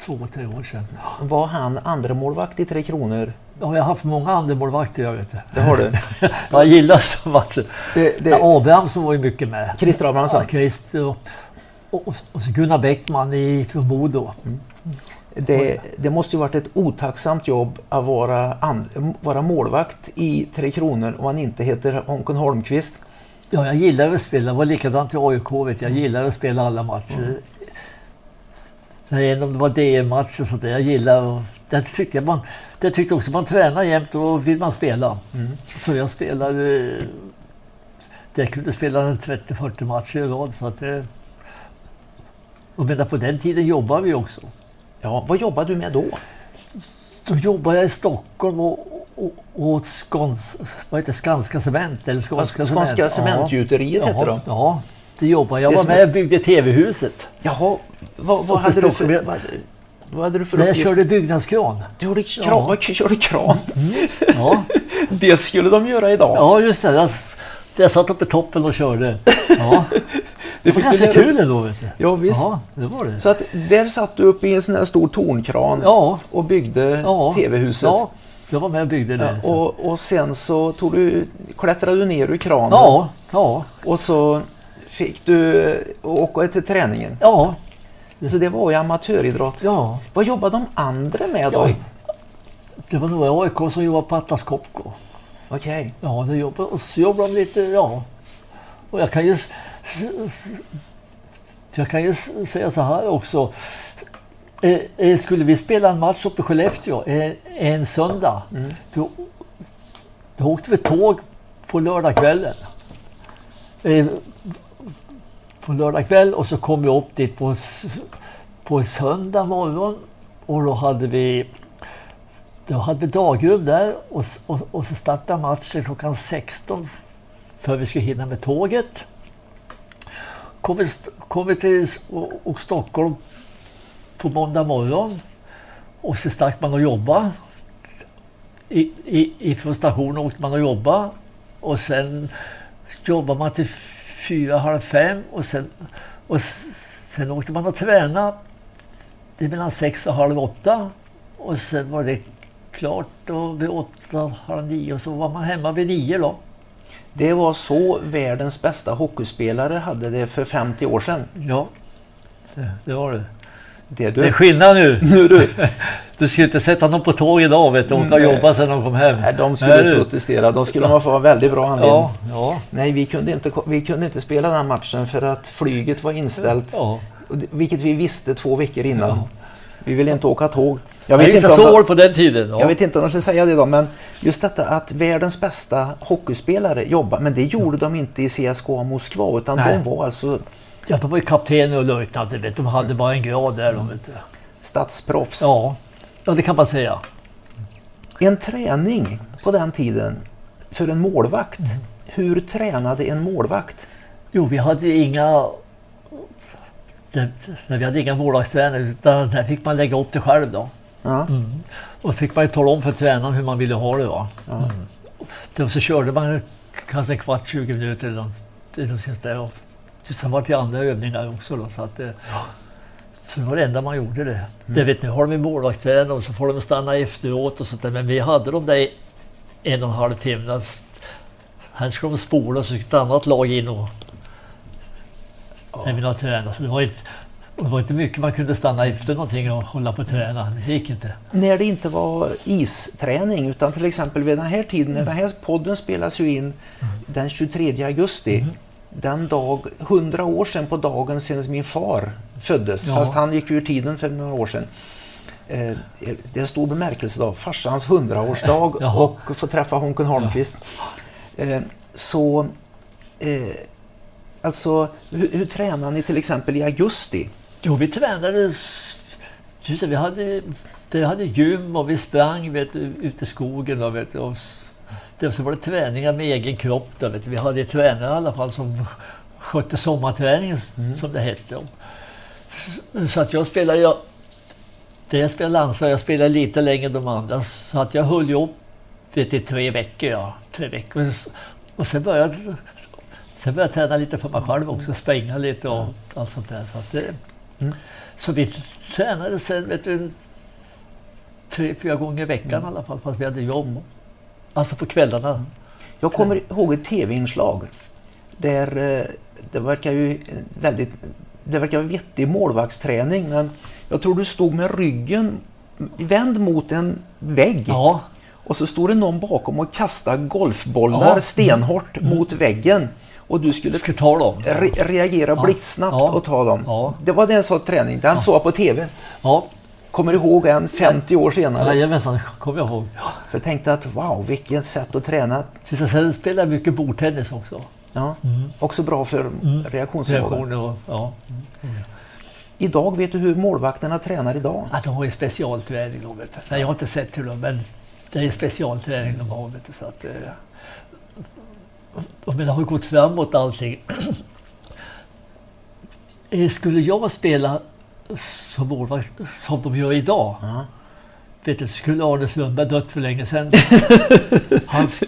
två, tre år sedan. Var han andra målvakt i Tre Kronor? Ja, jag har haft många andra målvakter jag vet. Det har du? jag gillar matcher. Det, det... Ja, Abrahamsson var ju mycket med. Christer Abrahamsson? Ja, Christer och, och, och så Gunnar Bäckman i, från Modo. Mm. Det, det måste ju varit ett otacksamt jobb att vara, an, vara målvakt i Tre Kronor om man inte heter Honken Holmqvist. Ja, jag gillar att spela. Det var likadant i AIK. Vet jag. jag gillar att spela alla matcher. Mm. om det var DM-matcher och sånt där. Jag gillar det tyckte, jag man, det tyckte också man tränar jämt och vill man spela. Mm. Så jag spelade... Jag kunde spela 30-40 matcher i rad. Så att det, och men på den tiden jobbade vi också. Ja, vad jobbade du med då? Då jobbade jag i Stockholm och, och, och åt Skåns, vad heter Skanska Cement. Eller Skånska, Skånska Cementgjuteriet ja. hette de. Ja, det jobbade jag. Jag var med och byggde TV-huset. Jaha, vad, vad hade, du för, vad, vad hade du för uppgift? Jag körde byggnadskran. Du gjorde kran? Ja. Körde kran? Mm. Ja. det skulle de göra idag. Ja, just det. Jag, jag satt uppe i toppen och körde. Ja. Det var ganska kul ändå. Vet du. Ja, visst. Ja, det var det. Så att där satt du uppe i en sån här stor tornkran ja. och byggde ja. TV-huset. Ja, jag var med och byggde det. Ja, och, och sen så tog du, klättrade du ner ur kranen. Ja, ja. Och så fick du åka till träningen. Ja. Så det var ju amatöridrott. Ja. Vad jobbade de andra med då? Det var nog AIK som jobbade på Atlas Copco. Okej. Okay. Ja, det jobbade, och så jobbade de lite, ja. Och jag kan ju jag kan ju säga så här också. Eh, eh, skulle vi spela en match uppe i Skellefteå en, en söndag, mm. då, då åkte vi tåg på lördagskvällen. Eh, på lördag kväll och så kom vi upp dit på, på söndag morgon och då hade vi då hade vi dagrum där och, och, och så startade matchen klockan 16 för vi skulle hinna med tåget kom vi, kom vi till och, och Stockholm på måndag morgon och så stack man och jobbade. I, i, ifrån stationen åkte man och jobbade och sen jobbade man till fyra, halv fem och sen, och sen åkte man och tränade. Det är mellan sex och halv åtta och sen var det klart och vid åtta, halv nio och så var man hemma vid nio då. Det var så världens bästa hockeyspelare hade det för 50 år sedan. Ja, det, det var det. Det, du. det är skillnad nu. nu du. du skulle inte sätta någon på tåg idag vet du, och åka jobba sen de kom hem. Nej, de skulle Nej, protestera. De skulle ha fått väldigt bra anledning. Ja, ja. Nej, vi kunde, inte, vi kunde inte spela den matchen för att flyget var inställt. Ja. Vilket vi visste två veckor innan. Ja. Vi ville inte åka tåg. Jag vet, inte om de, på den tiden. Ja. jag vet inte om de ska säga det då, men just detta att världens bästa hockeyspelare jobbar, men det gjorde de inte i CSKA Moskva, utan Nej. de var alltså... Ja, de var ju kaptener och löjtnanter, de hade bara en grad där. De, vet Stadsproffs. Ja. ja, det kan man säga. En träning på den tiden för en målvakt. Mm. Hur tränade en målvakt? Jo, vi hade inga det, vi hade inga målvaktstränare utan där fick man lägga upp det själv då. Ja. Mm. Och fick man ju tala om för tränaren hur man ville ha det. Va? Ja. Mm. Då så körde man kanske en kvart, 20 minuter eller något där. Och sen var det andra övningar också. Då, så, att det, så det var det enda man gjorde det. Mm. det vet, nu har de målvaktstränare och så får de stanna efteråt och sånt där. Men vi hade dem där en och en halv timme. Här skulle de spola och så ett annat lag in och när vi lade träna. Så det var, inte, det var inte mycket man kunde stanna efter någonting och hålla på och träna. Det gick inte. När det inte var isträning utan till exempel vid den här tiden, när den här podden spelas ju in mm. den 23 augusti. Mm. Den dag, hundra år sedan på dagen sedan min far föddes, ja. fast han gick ur tiden för några år sedan. Eh, det är en stor bemärkelsedag, farsans hundraårsdag och få träffa Honken Holmqvist. Ja. Eh, så eh, Alltså, hur, hur tränar ni till exempel i augusti? Jo, vi tränade... Vi hade, vi hade gym och vi sprang vet, ute i skogen. Då, vet, och så var det träningar med egen kropp. Då, vet, vi hade tränare i alla fall som skötte sommarträningen, mm. som det hette. Så att jag spelade... Jag, det jag spelade landslag, jag spelade lite längre än de andra. Så att jag höll upp vet, i tre veckor. Ja, tre veckor. Och sen började Sen började jag träna lite för mig själv också, springa lite och allt sånt där. Så, det, mm. så vi tränade sen vet du, tre, fyra gånger i veckan mm. i alla fall, fast vi hade jobb. Alltså på kvällarna. Jag kommer ihåg ett tv-inslag där eh, det verkar ju väldigt det verkar vara vettig målvaktsträning men jag tror du stod med ryggen vänd mot en vägg Ja, och så stod det någon bakom och kastade golfbollar Ja. stenhårt mot väggen och du skulle ta dem. re reagera Ja. blixtsnabbt Ja. och ta dem. Ja. Det var den sorts träning. Den såg jag på TV. Ja, Kommer du ihåg en 50 år senare? jajamensan, kommer jag ihåg. För jag tänkte att wow, vilket sätt att träna. Sen spelade jag mycket bordtennis också. Ja. Mm. Också bra för reaktionsförmågan. Reaktioner och, ja. Idag, vet du hur målvakterna tränar idag? Att de har ju specialträning vet jag har inte sett hur de, men det är specialträning de har, vet du. Så att, eh, och men det har gått framåt allting. Eh, Skulle jag spela som målvakt som de gör idag, Ja. vet du, skulle Arne Sundberg dött för länge sedan. Han sk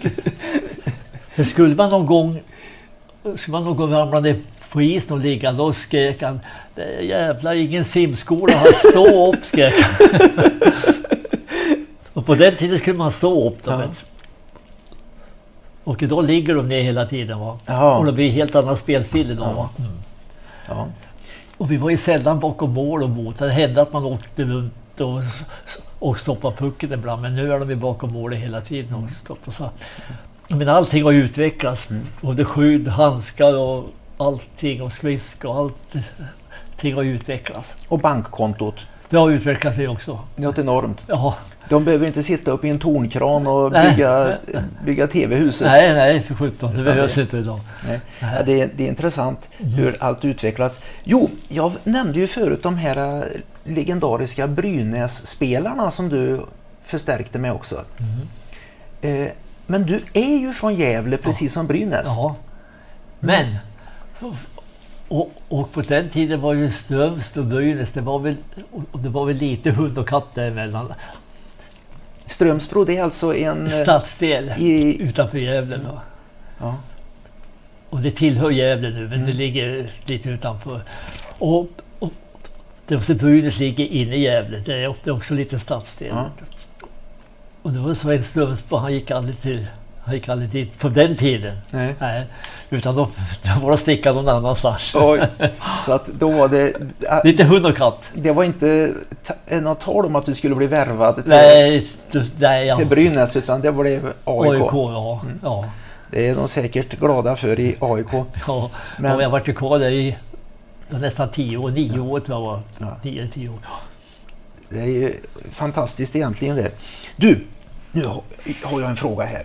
skulle man någon gång skulle man någon gång ramla ner på isen och ligga, då skrek han jävla ingen simskola här, stå upp skrek han. Och på den tiden skulle man stå upp då, Ja. Och idag ligger de ner hela tiden va. Jaha. Och det blir helt annan spelstil idag va. Ja. Och vi var ju sällan bakom mål och mot. Det hände att man åkte runt och, och stoppade pucken ibland. Men nu är de ju bakom målet hela tiden. Och stoppar så. Men allting har utvecklats. Både skydd, handskar och allting och skridskor. Allting har utvecklats. Och bankkontot. Det har utvecklats det också. Något enormt. Ja, De behöver inte sitta upp i en tornkran och Nej. bygga, bygga TV-huset. nej, nej för sjutton. Det behövs det- inte idag. Nej. Nej. Ja, det, är, det är intressant hur allt utvecklas. Jo, jag nämnde ju förut de här eh, legendariska Brynäs-spelarna som du förstärkte med också. Eh, men du är ju från Gävle precis som Brynäs. Ja. Men. Och, och på den tiden var ju Strömsbro och Brynäs, det var väl, det var väl lite hund och katt däremellan. Strömsbro det är alltså en... eh, Stadsdel i, utanför Gävle. Då. ja, Och det tillhör Gävle nu, men Mm. det ligger lite utanför. Och, och Brynäs ligger inne i Gävle, det är också, en liten stadsdel. Ja. Och det var Sven Strömsbro, han gick aldrig till han gick aldrig dit på den tiden. nej. Nej, utan då, då var det sticka någon annanstans. Oj. Så att då var det... Lite hund och katt. Det var inte något tal om att du skulle bli värvad till, Nej, du, nej ja. till Brynäs utan det blev AIK. AIK, ja. ja. Det är de säkert glada för i AIK. ja. Men- Och jag varit kvar där i nästan tio år, nio år tror jag var. Ja. Nio, tio år. Det är ju fantastiskt egentligen det. Du, nu har jag en fråga här.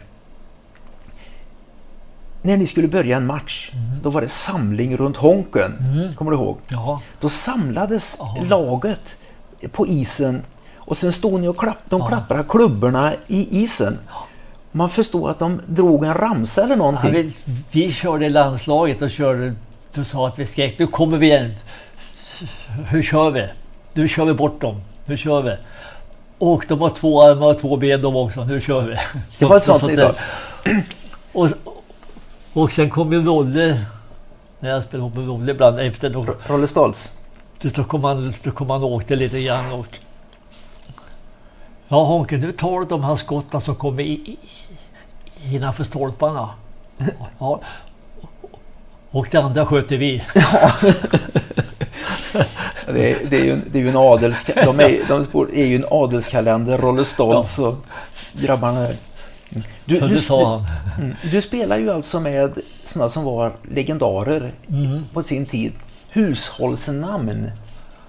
När ni skulle börja en match, då var det samling runt Honken. Kommer du ihåg? Ja, Då samlades Ja. laget på isen och sen stod ni och klapp, de Ja. klapprade klubborna i isen. Man förstod att de drog en ramsa eller ja någonting. vi, vi körde landslaget och körde, du sa att vi skrek, nu kommer vi igen. Hur kör vi? Nu kör vi bort dem. Nu kör vi. Och de har två armar och två ben de också. Nu kör vi. Det var sånt ni sa. Och, och sen kom ju Rolle, när jag spelade med Rolle ibland efter, då, Rolle Stoltz. då kom han, då kom han och åkte lite grann. Och, ja Honke, nu tar du de här skotten som kommer i, i, innanför stolparna. Ja. Och det andra sköter vi. Det är, det är ju en, det är ju en adels, de är, de är ju en adelskalender, Rolle Stoltz och grabbarna. Du, Så du, sa mm, du spelar ju alltså med sådana som var legendarer Mm. på sin tid. Hushållsnamn.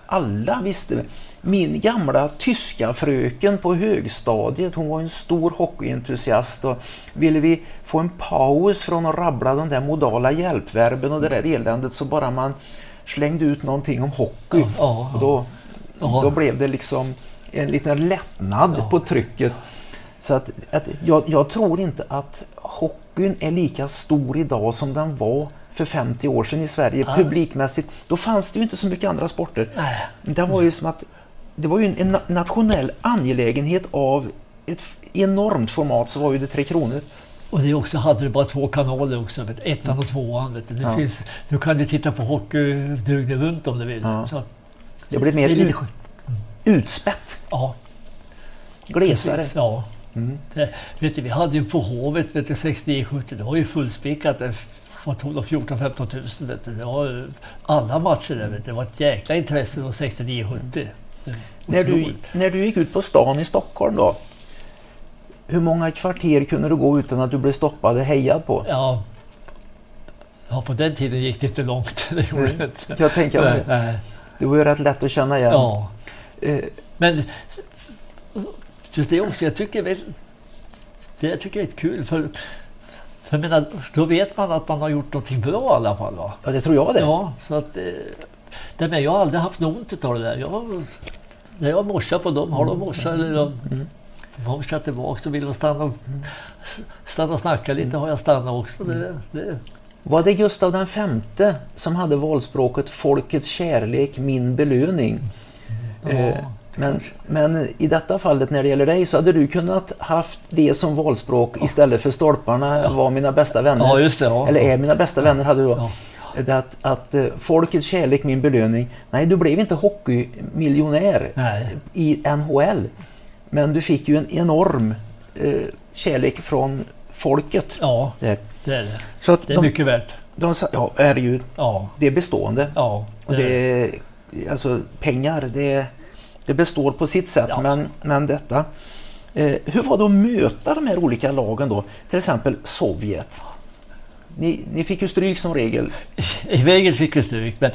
Alla visste. Min gamla tyska fröken på högstadiet, hon var en stor hockeyentusiast och ville vi få en paus från att rabbla de där modala hjälpverben och det där eländet så bara man slängde ut någonting om hockey. Ja, Och då, Ja. då blev det liksom en liten lättnad Ja. på trycket. Så att, att jag, jag tror inte att hockeyn är lika stor idag som den var för 50 år sedan i Sverige Ja. publikmässigt. Då fanns det ju inte så mycket andra sporter. Nej. Det var ju som att det var ju en, en na- nationell angelägenhet av ett enormt format så var ju det Tre Kronor. Och det också hade du bara två kanaler också. Vet, ettan och tvåan. Vet du. Det Ja. finns, du kan ju titta på hockey dygnet runt om du vill. Ja. Så att, Det det mer lite ut, utspätt, Ja, glesare. precis. Ja. Mm. Det, vet du, vi hade ju på Hovet vet du, 69-70, det var ju fullspäckat. Det vad tog de 14-15 tusen. Vet du. Det var alla matcher där. Vet du. Det var ett jäkla intresse då 69-70. När du, när du gick ut på stan i Stockholm då, hur många kvarter kunde du gå utan att du blev stoppad och hejad på? Ja, ja på den tiden gick det inte långt. Det gjorde Mm. det inte. Jag tänker mig, Nej. det var ju rätt lätt att känna igen. Ja. Eh, Men just det också, jag tycker väl, det jag tycker är kul för, för menar, då vet man att man har gjort någonting bra i alla fall. Va? ja, det tror jag det. Ja, så att, eh, det, men jag har aldrig haft något ont av det där. Jag, när jag morsar på dem, har de morsat eller de Mm. morsar tillbaka så vill de stanna och, stanna och snacka lite har jag stannat också. Det, det, Var det Gustav den femte som hade valspråket Folkets kärlek, min belöning? Eh, ja, Men, men i detta fallet när det gäller dig så hade du kunnat haft det som valspråk istället för stolparna var mina bästa vänner. ja, just det. Ja. Eller är mina bästa vänner hade du då. Ja. Det Att, att eh, folkets kärlek, min belöning. Nej, du blev inte hockeymiljonär Nej, i NHL. Men du fick ju en enorm eh, kärlek från folket. ja, Det. det är det. Så att Det är de, mycket värt. de, ja, är ju, Ja, det är bestående. ja. Och det är det, alltså pengar, det, det består på sitt sätt. Ja. Men, men detta. Eh, hur var det att möta de här olika lagen då? Till exempel Sovjet. Ni, ni fick ju stryk som regel. I regel fick vi stryk, men,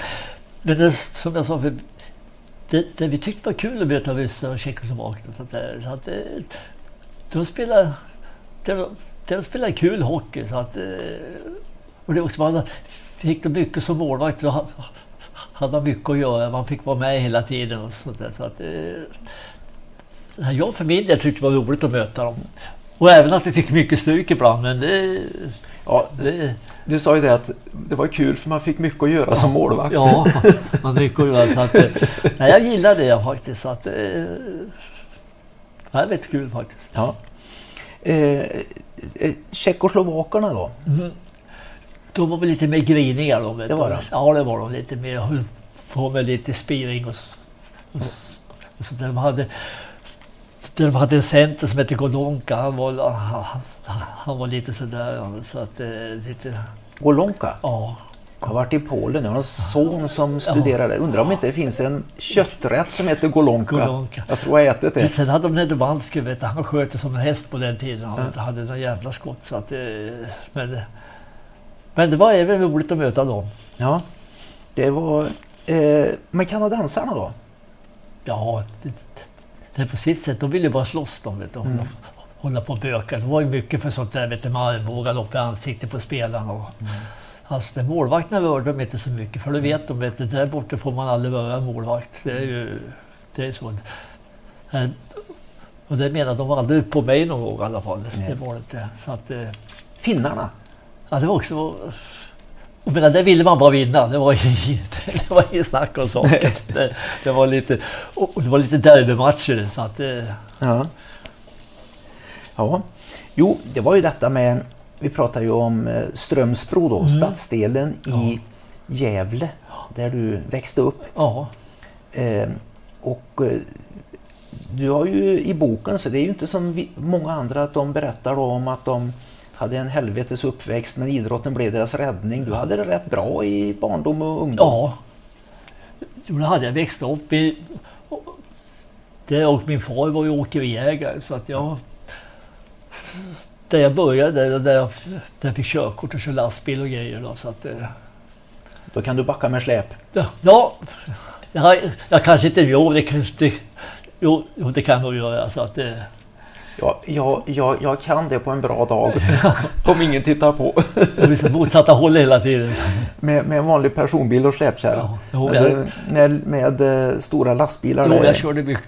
men det, som jag sa, för, det, det vi tyckte var kul att möta ryssar och tjeckoslovaker. och sånt där, Så att, eh, de spelade, de, de spelade kul hockey. Så att, eh, och det också var, fick de mycket som målvakt. Hade man mycket att göra. Man fick vara med hela tiden. Och sånt där, så att, eh, jag för min del tyckte det var roligt att möta dem. Och även att vi fick mycket stryk ibland. Men det, Ja, det, du sa ju det att det var kul för man fick mycket att göra som målvakt. Ja, man mycket att göra. Så att, eh, nej, jag gillar det faktiskt. Så att, eh, det är väldigt kul faktiskt. Ja. Eh, eh, Tjeckoslovakerna då? Mm. De var väl lite mer griniga. Vet Det var de? Ja, det var de. Lite mer. På med lite spiring och, s- och så. De hade, de hade en center som hette Golonka. Han var, han, han var lite sådär. Så att, eh, lite, Golonka. ja. Jag har varit i Polen. Jag har en son som studerar där. Undrar om inte det finns en kötträtt som heter Golonka. Golonka. Jag tror jag ätit det. Sen hade de vet du, han sköt som en häst på den tiden. Han hade några jävla skott. Så att, eh, men, men det var även roligt att möta dem. Ja. Det var... Eh, men kanadensarna då? Ja, det, det på sitt sätt. De ville bara slåss de, vet du. Hålla, hålla på och böka. Det var ju mycket för sånt där, vet du, med armbågar upp i ansiktet på spelarna. Och, Alltså, det, målvakterna rörde de inte så mycket, för det vet de, du, där borta får man aldrig röra en målvakt. Det är ju det är så. Eh, Och det menar de aldrig på mig någon gång i alla fall. Nej. Det var inte. Så att, eh, Finnarna? Ja, det var också... Jag menar, det ville man bara vinna. Det var, ju- det var inget snack om saken. Det, det var lite, och det var lite derbymatcher. Så att, eh, Ja. Ja. Jo, det var ju detta med... Vi pratar ju om eh, Strömsbro då, stadsdelen i Gävle. Där du växte upp. ja, Eh, och du har ju i boken, så det är ju inte som vi, många andra att de berättar om att de hade en helvetes uppväxt men idrotten blev deras räddning. Du hade det rätt bra i barndom och ungdom. ja. Jo, det hade jag växt upp i. Det och min far var ju åkeriägare så att jag... Där jag började, där jag, där jag fick körkort och köra lastbil och grejer. Då, så att, Då kan du backa med släp. Ja, ja jag, jag kanske inte... Jo, det, det, jo, det kan jag nog göra. Så att, Ja, jag, jag, jag kan det på en bra dag. om ingen tittar på. det blir så motsatta håll hela tiden. med, med en vanlig personbil och släpkärra. Ja, det- med, med eh, stora lastbilar. jo, jag körde mycket,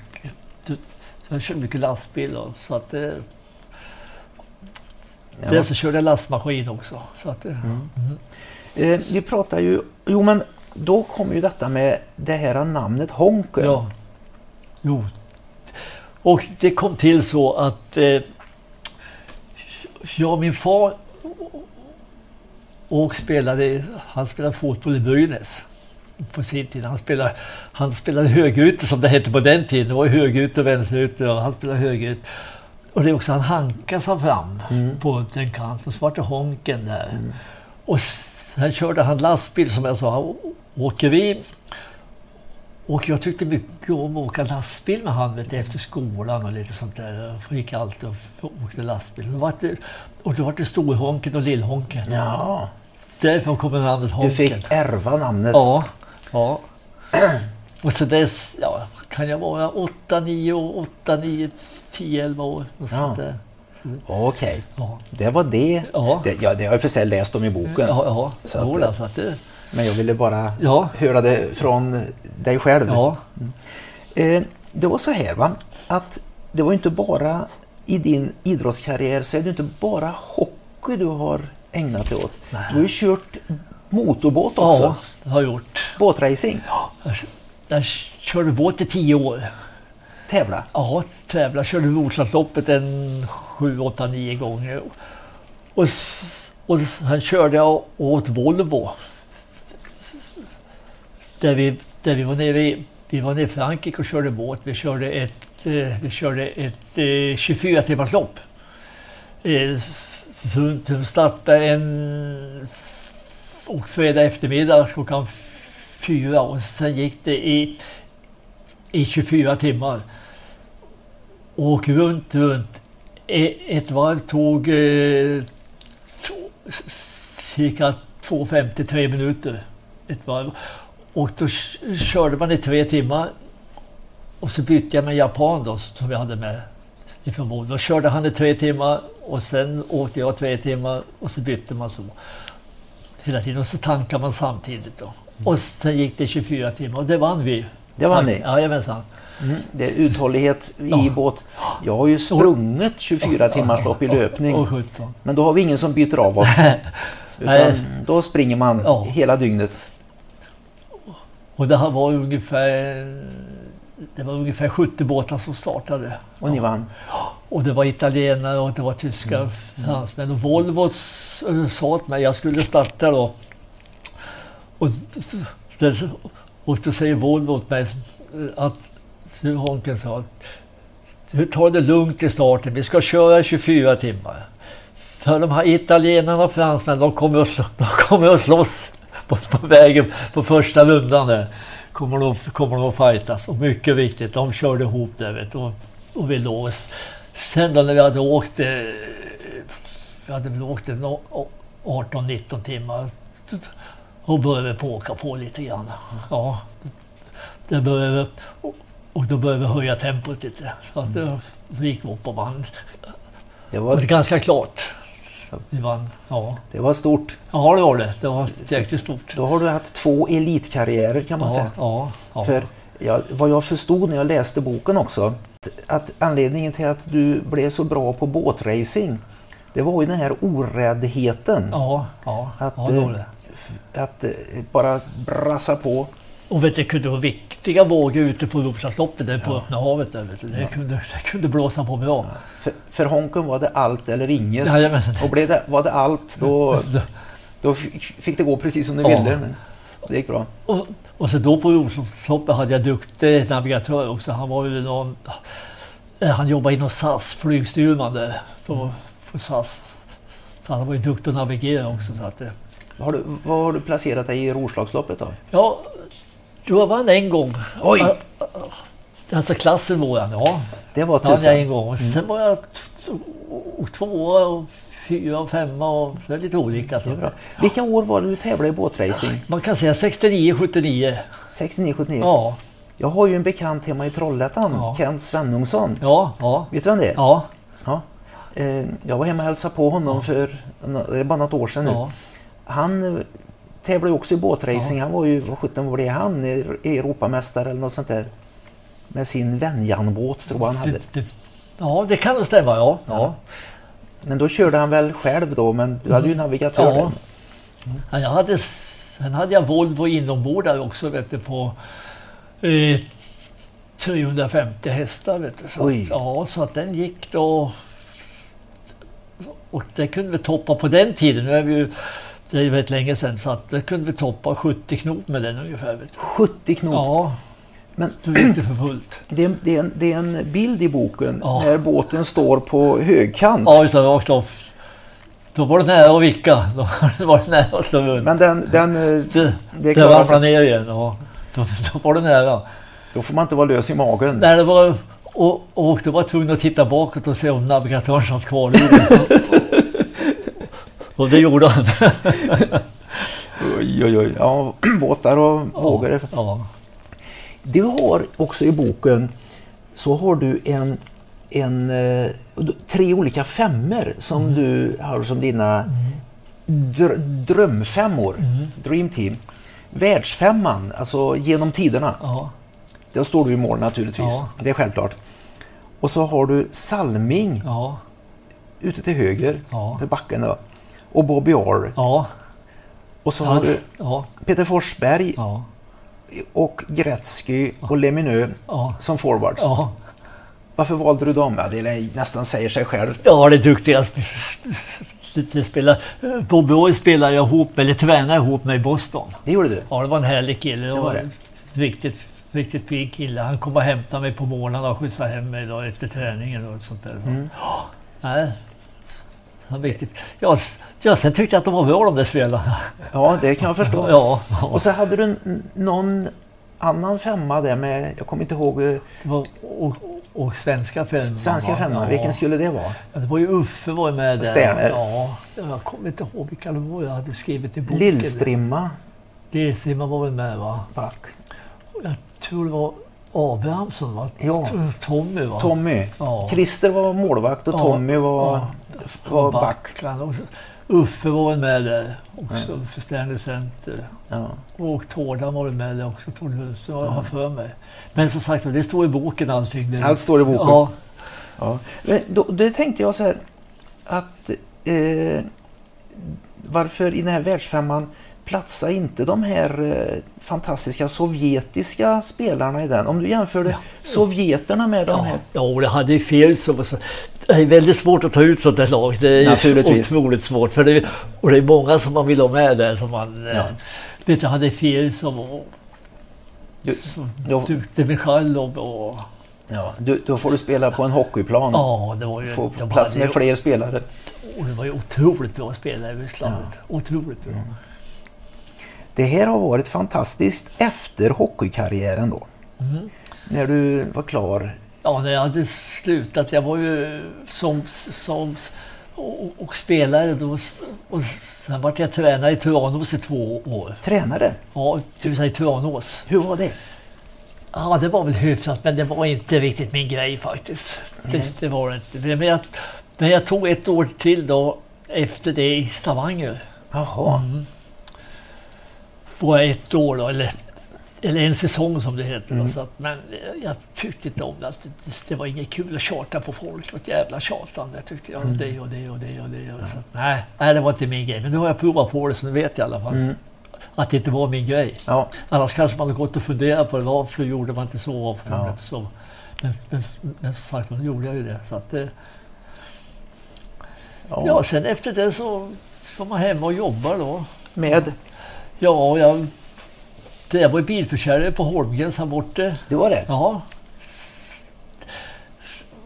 jag körde mycket lastbil. Och, så att, eh, ja. Dels så körde jag lastmaskin också. Så att, eh, Mm. Eh, vi pratar ju... Jo, men då kommer ju detta med det här namnet Honken. ja. Jo. Och det kom till så att eh, jag och min far och spelade, han spelade fotboll i Brynäs på sin tid. Han spelade, han spelade högerytter som det hette på den tiden. Det var högerytter och vänsterytter och han spelade högerytter. Och det är också han hankade sig fram Mm. på den kanten. Så var det Honken där. Och sen körde han lastbil som jag sa, å- åkeri. Och jag tyckte mycket om att åka lastbil med han vet, du, efter skolan och lite sånt där. Jag gick alltid och åkte lastbil. Då var det, och då var det Storhonken och Lillhonken. Ja, Därifrån kommer namnet du Honken. fick ärva namnet. Ja, ja. Och så dess, ja, kan jag vara 8, 9, år, 8, 9, 10, 11 år. Och Ja. Okej, Ja, det var det. Ja. det. Ja, det har jag för sig läst om i boken. ja, ja. Så att, Jo, alltså, att det, Men jag ville bara ja, höra det från dig själv. ja, Eh, det var så här va, att det var inte bara i din idrottskarriär så är det inte bara hockey du har ägnat dig åt. Du har ju kört motorbåt också, ja, det har jag gjort. båtracing, Jag, jag körde båt i 10 år. tävla. Ja, tävlade. Körde Roslagsloppet en 7, 8, 9 gånger. Och, och sen körde jag åt Volvo. Där vi, där vi var nere i vi var nere i Frankrike och körde båt. Vi körde ett, eh, vi körde ett eh, 24 timmars lopp. Eh, startade en och fredag eftermiddag klockan fyra och sen gick det i, i 24 timmar. Och runt, runt. E, ett varv tog eh, to- cirka 2.53 minuter. Ett varv. Och då körde man i tre timmar. Och så bytte jag med japan då, som jag hade med ifrån Volvo. Då körde han i tre timmar och sen åkte jag tre timmar och så bytte man så. Hela tiden och så tankade man samtidigt då. Och sen gick det 24 timmar och det vann vi. Det vann ni. Jajamensan. Mm. Det är uthållighet i Ja. båt. Jag har ju sprungit 24 timmars lopp i löpning. Och 17. Men då har vi ingen som byter av oss. Utan då springer man hela dygnet. Och det här var ungefär, det var ungefär 70 båtar som startade. Och ni vann. Och det var italienare och det var tyskar, fransmän. Och Volvo s- sa åt mig, jag skulle starta då. Och, det- och då säger Volvo åt mig att hur Honken sa, du tar det lugnt i starten, vi ska köra 24 timmar. För de här italienarna och fransmännen, de kommer att, de kommer att slåss på, på vägen på första rundan där. Kommer de, kommer de att fightas. Och mycket viktigt, de körde ihop där vet du, och, och vi låg. Sen då när vi hade åkt, eh, vi hade väl åkt en å- 18-19 timmar. Och började vi på åka på lite grann. Ja, det började, och, och då började vi höja tempot lite. Så, att det, så gick vi upp och vann. Det var ganska klart. Vi vann. Ja. det var stort. ja, det var det. Det var jäkligt stort. Då har du haft två elitkarriärer kan man Ja, säga. ja, ja. För jag, vad jag förstod när jag läste boken också, att anledningen till att du blev så bra på båtracing, det var ju den här oräddheten. ja, ja, Att, ja, det var eh, det. Att eh, bara brassa på. Och vet du, det kunde vara viktiga vågor ute på Roslagsloppet, där på öppna havet. Där, vet du. Det, kunde, det kunde blåsa på bra. För, för Honken var det allt eller inget. Jajamän. Och blev det, var det allt, då, då fick det gå precis som du Ja. ville. Men det gick bra. Och, och så då på Roslagsloppet hade jag duktig navigatör också. Han var ju någon, eh, han jobbade inom SAS, flygstyrman där på, på SAS. Så han var ju duktig att navigera också. Så att, Har du, vad har du placerat dig i Roslagsloppet då? ja, jag vann en gång. Oj! Alltså klassen våran, ja. Det var jag tusan. en gång. Sen var jag tvåa och fyra och femma och det är lite olika. Det är Så. bra. Vilka år var det du tävlade i båtracing? Man kan säga 69, 79. 69, 79? Ja, Jag har ju en bekant hemma i Trollhättan, Ja. Kent Svenungsson. ja, ja. Vet du vem det är? Ja, Ja. Eh, Jag var hemma och hälsade på honom för det är bara något år sedan nu. ja. Han eh, tävlade också i båtracing. Han var ju, vad sjutton var det han? Europamästare eller något sånt där. Med sin Venjan-båt tror jag han hade. Ja, det kan nog stämma. Ja, ja. Men då körde han väl själv då, men du hade ju navigatör. Mm. Ja. Ja, jag hade, sen hade jag Volvo inombordare också vet du, på eh, 350 hästar. Vet du. Så, Oj. ja, så att den gick då. Och det kunde vi toppa på den tiden. Nu är vi ju, det är ju väldigt länge sedan. Så att det kunde vi toppa 70 knop med den ungefär. Vet du. 70 knop. Ja, Men då gick det för fullt. det, är, det, är en, det är en bild i boken Ja. när båten står på högkant. Ja, utan rakt upp. Då var det nära att vicka. Då var det nära att slå runt. Men den, den, eh, Det, det det ramlade ner igen. Ja. Då, då var det nära. Då får man inte vara lös i magen. Nej, det var, och, och då var jag tvungen att titta bakåt och se om navigatören satt kvar i Och det gjorde han. Oj, oj, oj. Ja, båtar och vågor. är- Ja, Du har också i boken så har du en, en eh, tre olika femmor som Mm. du har som dina dr drömfemmor. Mm. Dream Team. Världsfemman, alltså genom tiderna. ja, Där står du i mål naturligtvis. Ja. Det är självklart. Och så har du Salming ja, ute till höger Ja. för backen. Då. Och Bobby Orr. ja, Och så har du ja, Peter Forsberg ja, och Gretzky och Lemineux som forwards. Varför valde du dem? Ja, det nästan säger sig själv. Ja, det är duktiga spelar, Bobby Orr spelar jag ihop, eller tränar ihop med i Boston. Det gjorde du? Ja, det var en härlig kille. Det var det. riktigt, riktigt fin kille. Han kom och hämtade mig på morgonen och skjutsade hem mig då efter träningen och sånt där. Mm. Nej, han riktigt. Ja, ja, sen tyckte jag att de var bra de där spelarna. Ja, det kan jag förstå. Ja, ja. Och så hade du någon annan femma där med, jag kommer inte ihåg, eh, Det var, och, och svenska femman. svenska femman. Ja. Vilken skulle det vara? Ja, det var ju Uffe var ju med där. Sterner. Ja, jag kommer inte ihåg vilka det var jag hade skrivit i boken. Lillstrimma Lillstrimma var väl med va? back. Jag tror det var Abrahamsson va? Ja. Tommy va? Tommy. Ja. Christer var målvakt och Tommy var, var back. Också. Uffe var väl med där också, Uffe Sterner Center. Ja. Och Tårdan var väl med där också, Tord Hultström har jag för mig. Men som sagt det står i boken allting. Det, Allt står i boken. Ja, Ja. Men Då, då tänkte jag så här att eh, varför i den här världsfemman platsar inte de här eh, fantastiska sovjetiska spelarna i den? Om du jämförde sovjeterna med de ja, här. ja, och det hade fel så. Det är väldigt svårt att ta ut sånt där lag. Det är Naturligtvis. otroligt svårt. För det, och det är många som man vill ha med där. Som man, Ja. eh, vet du, hade fel som och, som Duktig Michalov och ja, du, då får du spela på en hockeyplan. ja, det var ju... Få plats med ju- fler spelare. Och det var ju otroligt bra spelare i Ryssland. Otroligt bra. Det här har varit fantastiskt efter hockeykarriären då. Mm. När du var klar. Ja, när jag hade slutat, jag var ju som, som och, och spelare då. Och sen vart jag tränare i Tranås i två år. Tränare, Ja, det i Tranås. hur var det? Ja, det var väl hyfsat, men det var inte riktigt min grej faktiskt. Det, Nej. det var det inte. Men jag, men jag tog ett år till då efter det i Stavanger. Jaha, Mm. Jag ett år då, eller, eller en säsong som det heter. Mm. Då, så att, men jag tyckte inte om det. att Det, det var inget kul att tjata på folk. Det var ett jävla tjatande tyckte jag. Mm. Det och det och det och det. Och så att, nej, nej, det var inte min grej. Men nu har jag provat på det så nu vet jag i alla fall. Mm. Att det inte var min grej. ja. Annars kanske man hade gått och funderat på det. Varför gjorde man inte så? Varför Ja. man inte så? Men, men, men som sagt, nu gjorde jag ju det. Så att, eh, ja. ja, sen efter det så var man hemma och jobbar då. Med, Ja, jag, det jag var bilförsäljare på Holmgrens här borta. det var det? Ja.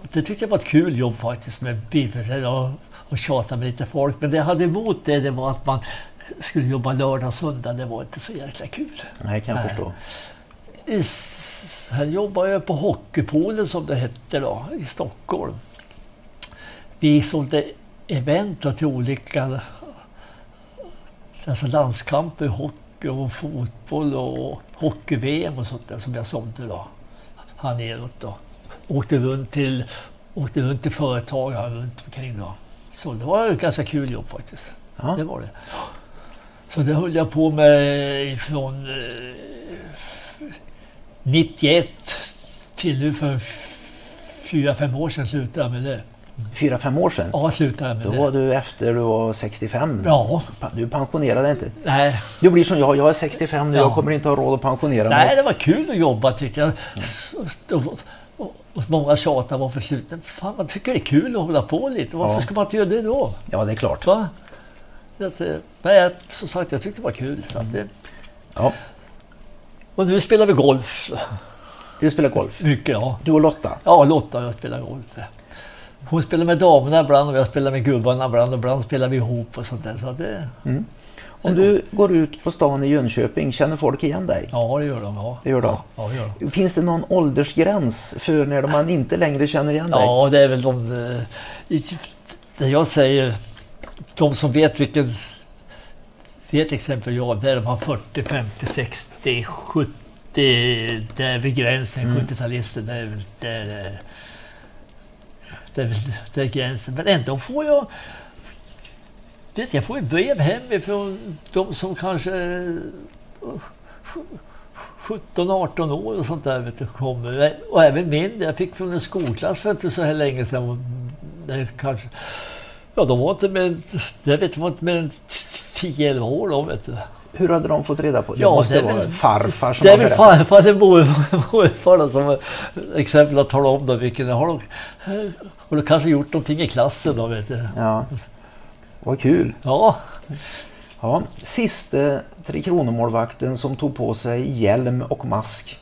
Det tyckte jag var ett kul jobb faktiskt med bilförsäljare och, och tjata med lite folk. Men det jag hade emot det, det var att man skulle jobba lördag och söndag. Det var inte så jäkla kul. Nej, kan jag Nej. förstå. I, sen jobbade jag på Hockeypoolen som det hette då, i Stockholm. Vi sålde event till olika alltså landskamper, i hockey och fotboll och hockey-VM och sånt där som jag sålde då. Här neråt då. Åkte runt till, åkte runt till företag här runt omkring då. Så det var ett ganska kul jobb faktiskt. Ja. Det var det. Så det höll jag på med från eh, 91 till nu för fyra, fem år sedan slutade jag med det. Fyra, fem år sedan? Ja, slutade med Då det. var du efter du var 65? Ja, Du pensionerade inte? nej. Du blir som jag, jag är 65 nu, Ja. jag kommer inte ha råd att pensionera mig. Nej, det var kul att jobba tyckte jag. Och, och, många tjatar varför slutar Fan, man tycker det är kul att hålla på lite. Varför Ja. ska man inte göra det då? Ja, det är klart. Va? Att, nej, som sagt, jag tyckte det var kul. Så det, Ja. och nu spelar vi golf. Du spelar golf. Mycket, ja. Du och Lotta. Ja, Lotta och jag spelar golf. Hon spelar med damerna ibland och jag spelar med gubbarna ibland och ibland spelar vi ihop och sånt där. Så det, Mm. Om du går ut på stan i Jönköping, känner folk igen dig? ja, det gör de. Ja. Det gör de. Ja, det gör de. Finns det någon åldersgräns för när man inte längre känner igen dig? Ja, det är väl de... eh, Det jag säger, de som vet vilken... Vet exempel jag, det är de har 40, 50, 60, 70. Det är vid gränsen, Mm. 70-talister. Det är det är, väl gränsen. Men ändå får jag... Vet, jag får ju brev hemifrån de som kanske eh, är 17-18 år och sånt där vet du, kommer. Och även mindre. jag fick från en skolklass för inte så här länge sedan. Det kanske, ja, de var inte mer, de var inte mer än 10-11 år då, vet du. Hur hade de fått reda på det? Ja, måste det är vara farfar som Det är har berättat. farfar, det är mor- morfar då, som exempel att tala om då vilken, har de, och de kanske gjort någonting i klassen då, vet du. Ja. Vad kul. Ja, Ja. Siste Tre Kronor-målvakten som tog på sig hjälm och mask.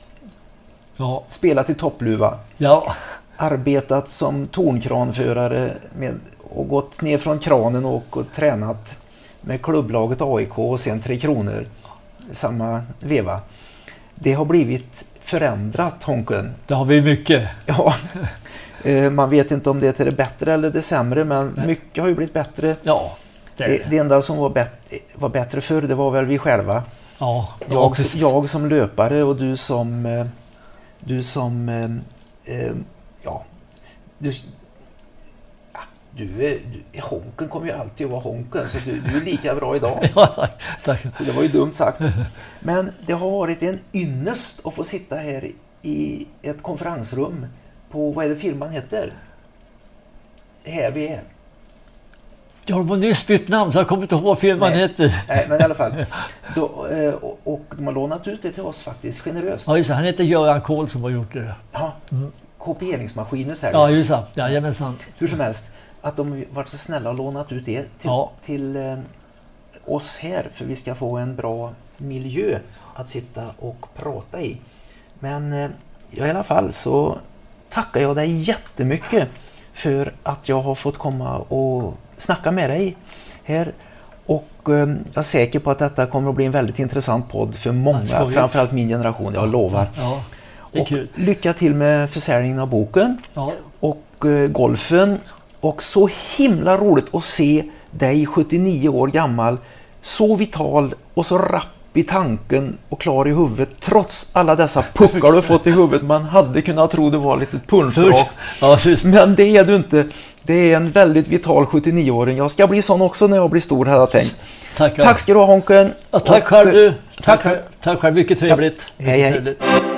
ja, Spelat i toppluva. ja, Arbetat som tornkranförare med, och gått ner från kranen och, och tränat med klubblaget AIK och sen Tre Kronor. Samma veva. Det har blivit förändrat Honken. det har vi mycket. Ja, eh, man vet inte om det är till det bättre eller det sämre men Nej. mycket har ju blivit bättre. Ja, det Det, det. enda som var, bet, var bättre förr det var väl vi själva. Ja, ja, Jag, jag som löpare och du som... eh, Du som... eh, Ja, du, du, du, Honken kommer ju alltid att vara Honken så du, du är lika bra idag. Ja, tack, tack. Så det var ju dumt sagt. Men det har varit en ynnest att få sitta här i ett konferensrum på, vad är det firman heter? Här vi är. Jag har nyss bytt namn så jag kommer inte ihåg vad firman Nej. heter. Nej, men i alla fall. Då, eh, och, och de har lånat ut det till oss faktiskt generöst. Ja, just det. Han heter Göran Kohl som har gjort det. Ja, Mm. kopieringsmaskiner säljer. Ja, just det. Jajamensan. Hur som helst, att de varit så snälla och lånat ut det till, Ja. till eh, oss här för vi ska få en bra miljö att sitta och prata i. Men eh, ja, i alla fall så tackar jag dig jättemycket för att jag har fått komma och snacka med dig här. Och eh, jag är säker på att detta kommer att bli en väldigt intressant podd för många, framförallt min generation, jag lovar. Ja, Och lycka till med försäljningen av boken Ja, och golfen. Och så himla roligt att se dig 79 år gammal, så vital och så rapp i tanken och klar i huvudet trots alla dessa puckar du fått i huvudet. Man hade kunnat tro det var lite punschrak. ja. Men det är du inte. Det är en väldigt vital 79-åring. Jag ska bli sån också när jag blir stor, hade jag tänkt. Tackar. Tack ska du ha Honken. Ja, tack själv du. tack. Tack, tack själv. Mycket trevligt. Hej, hej. Mycket trevligt.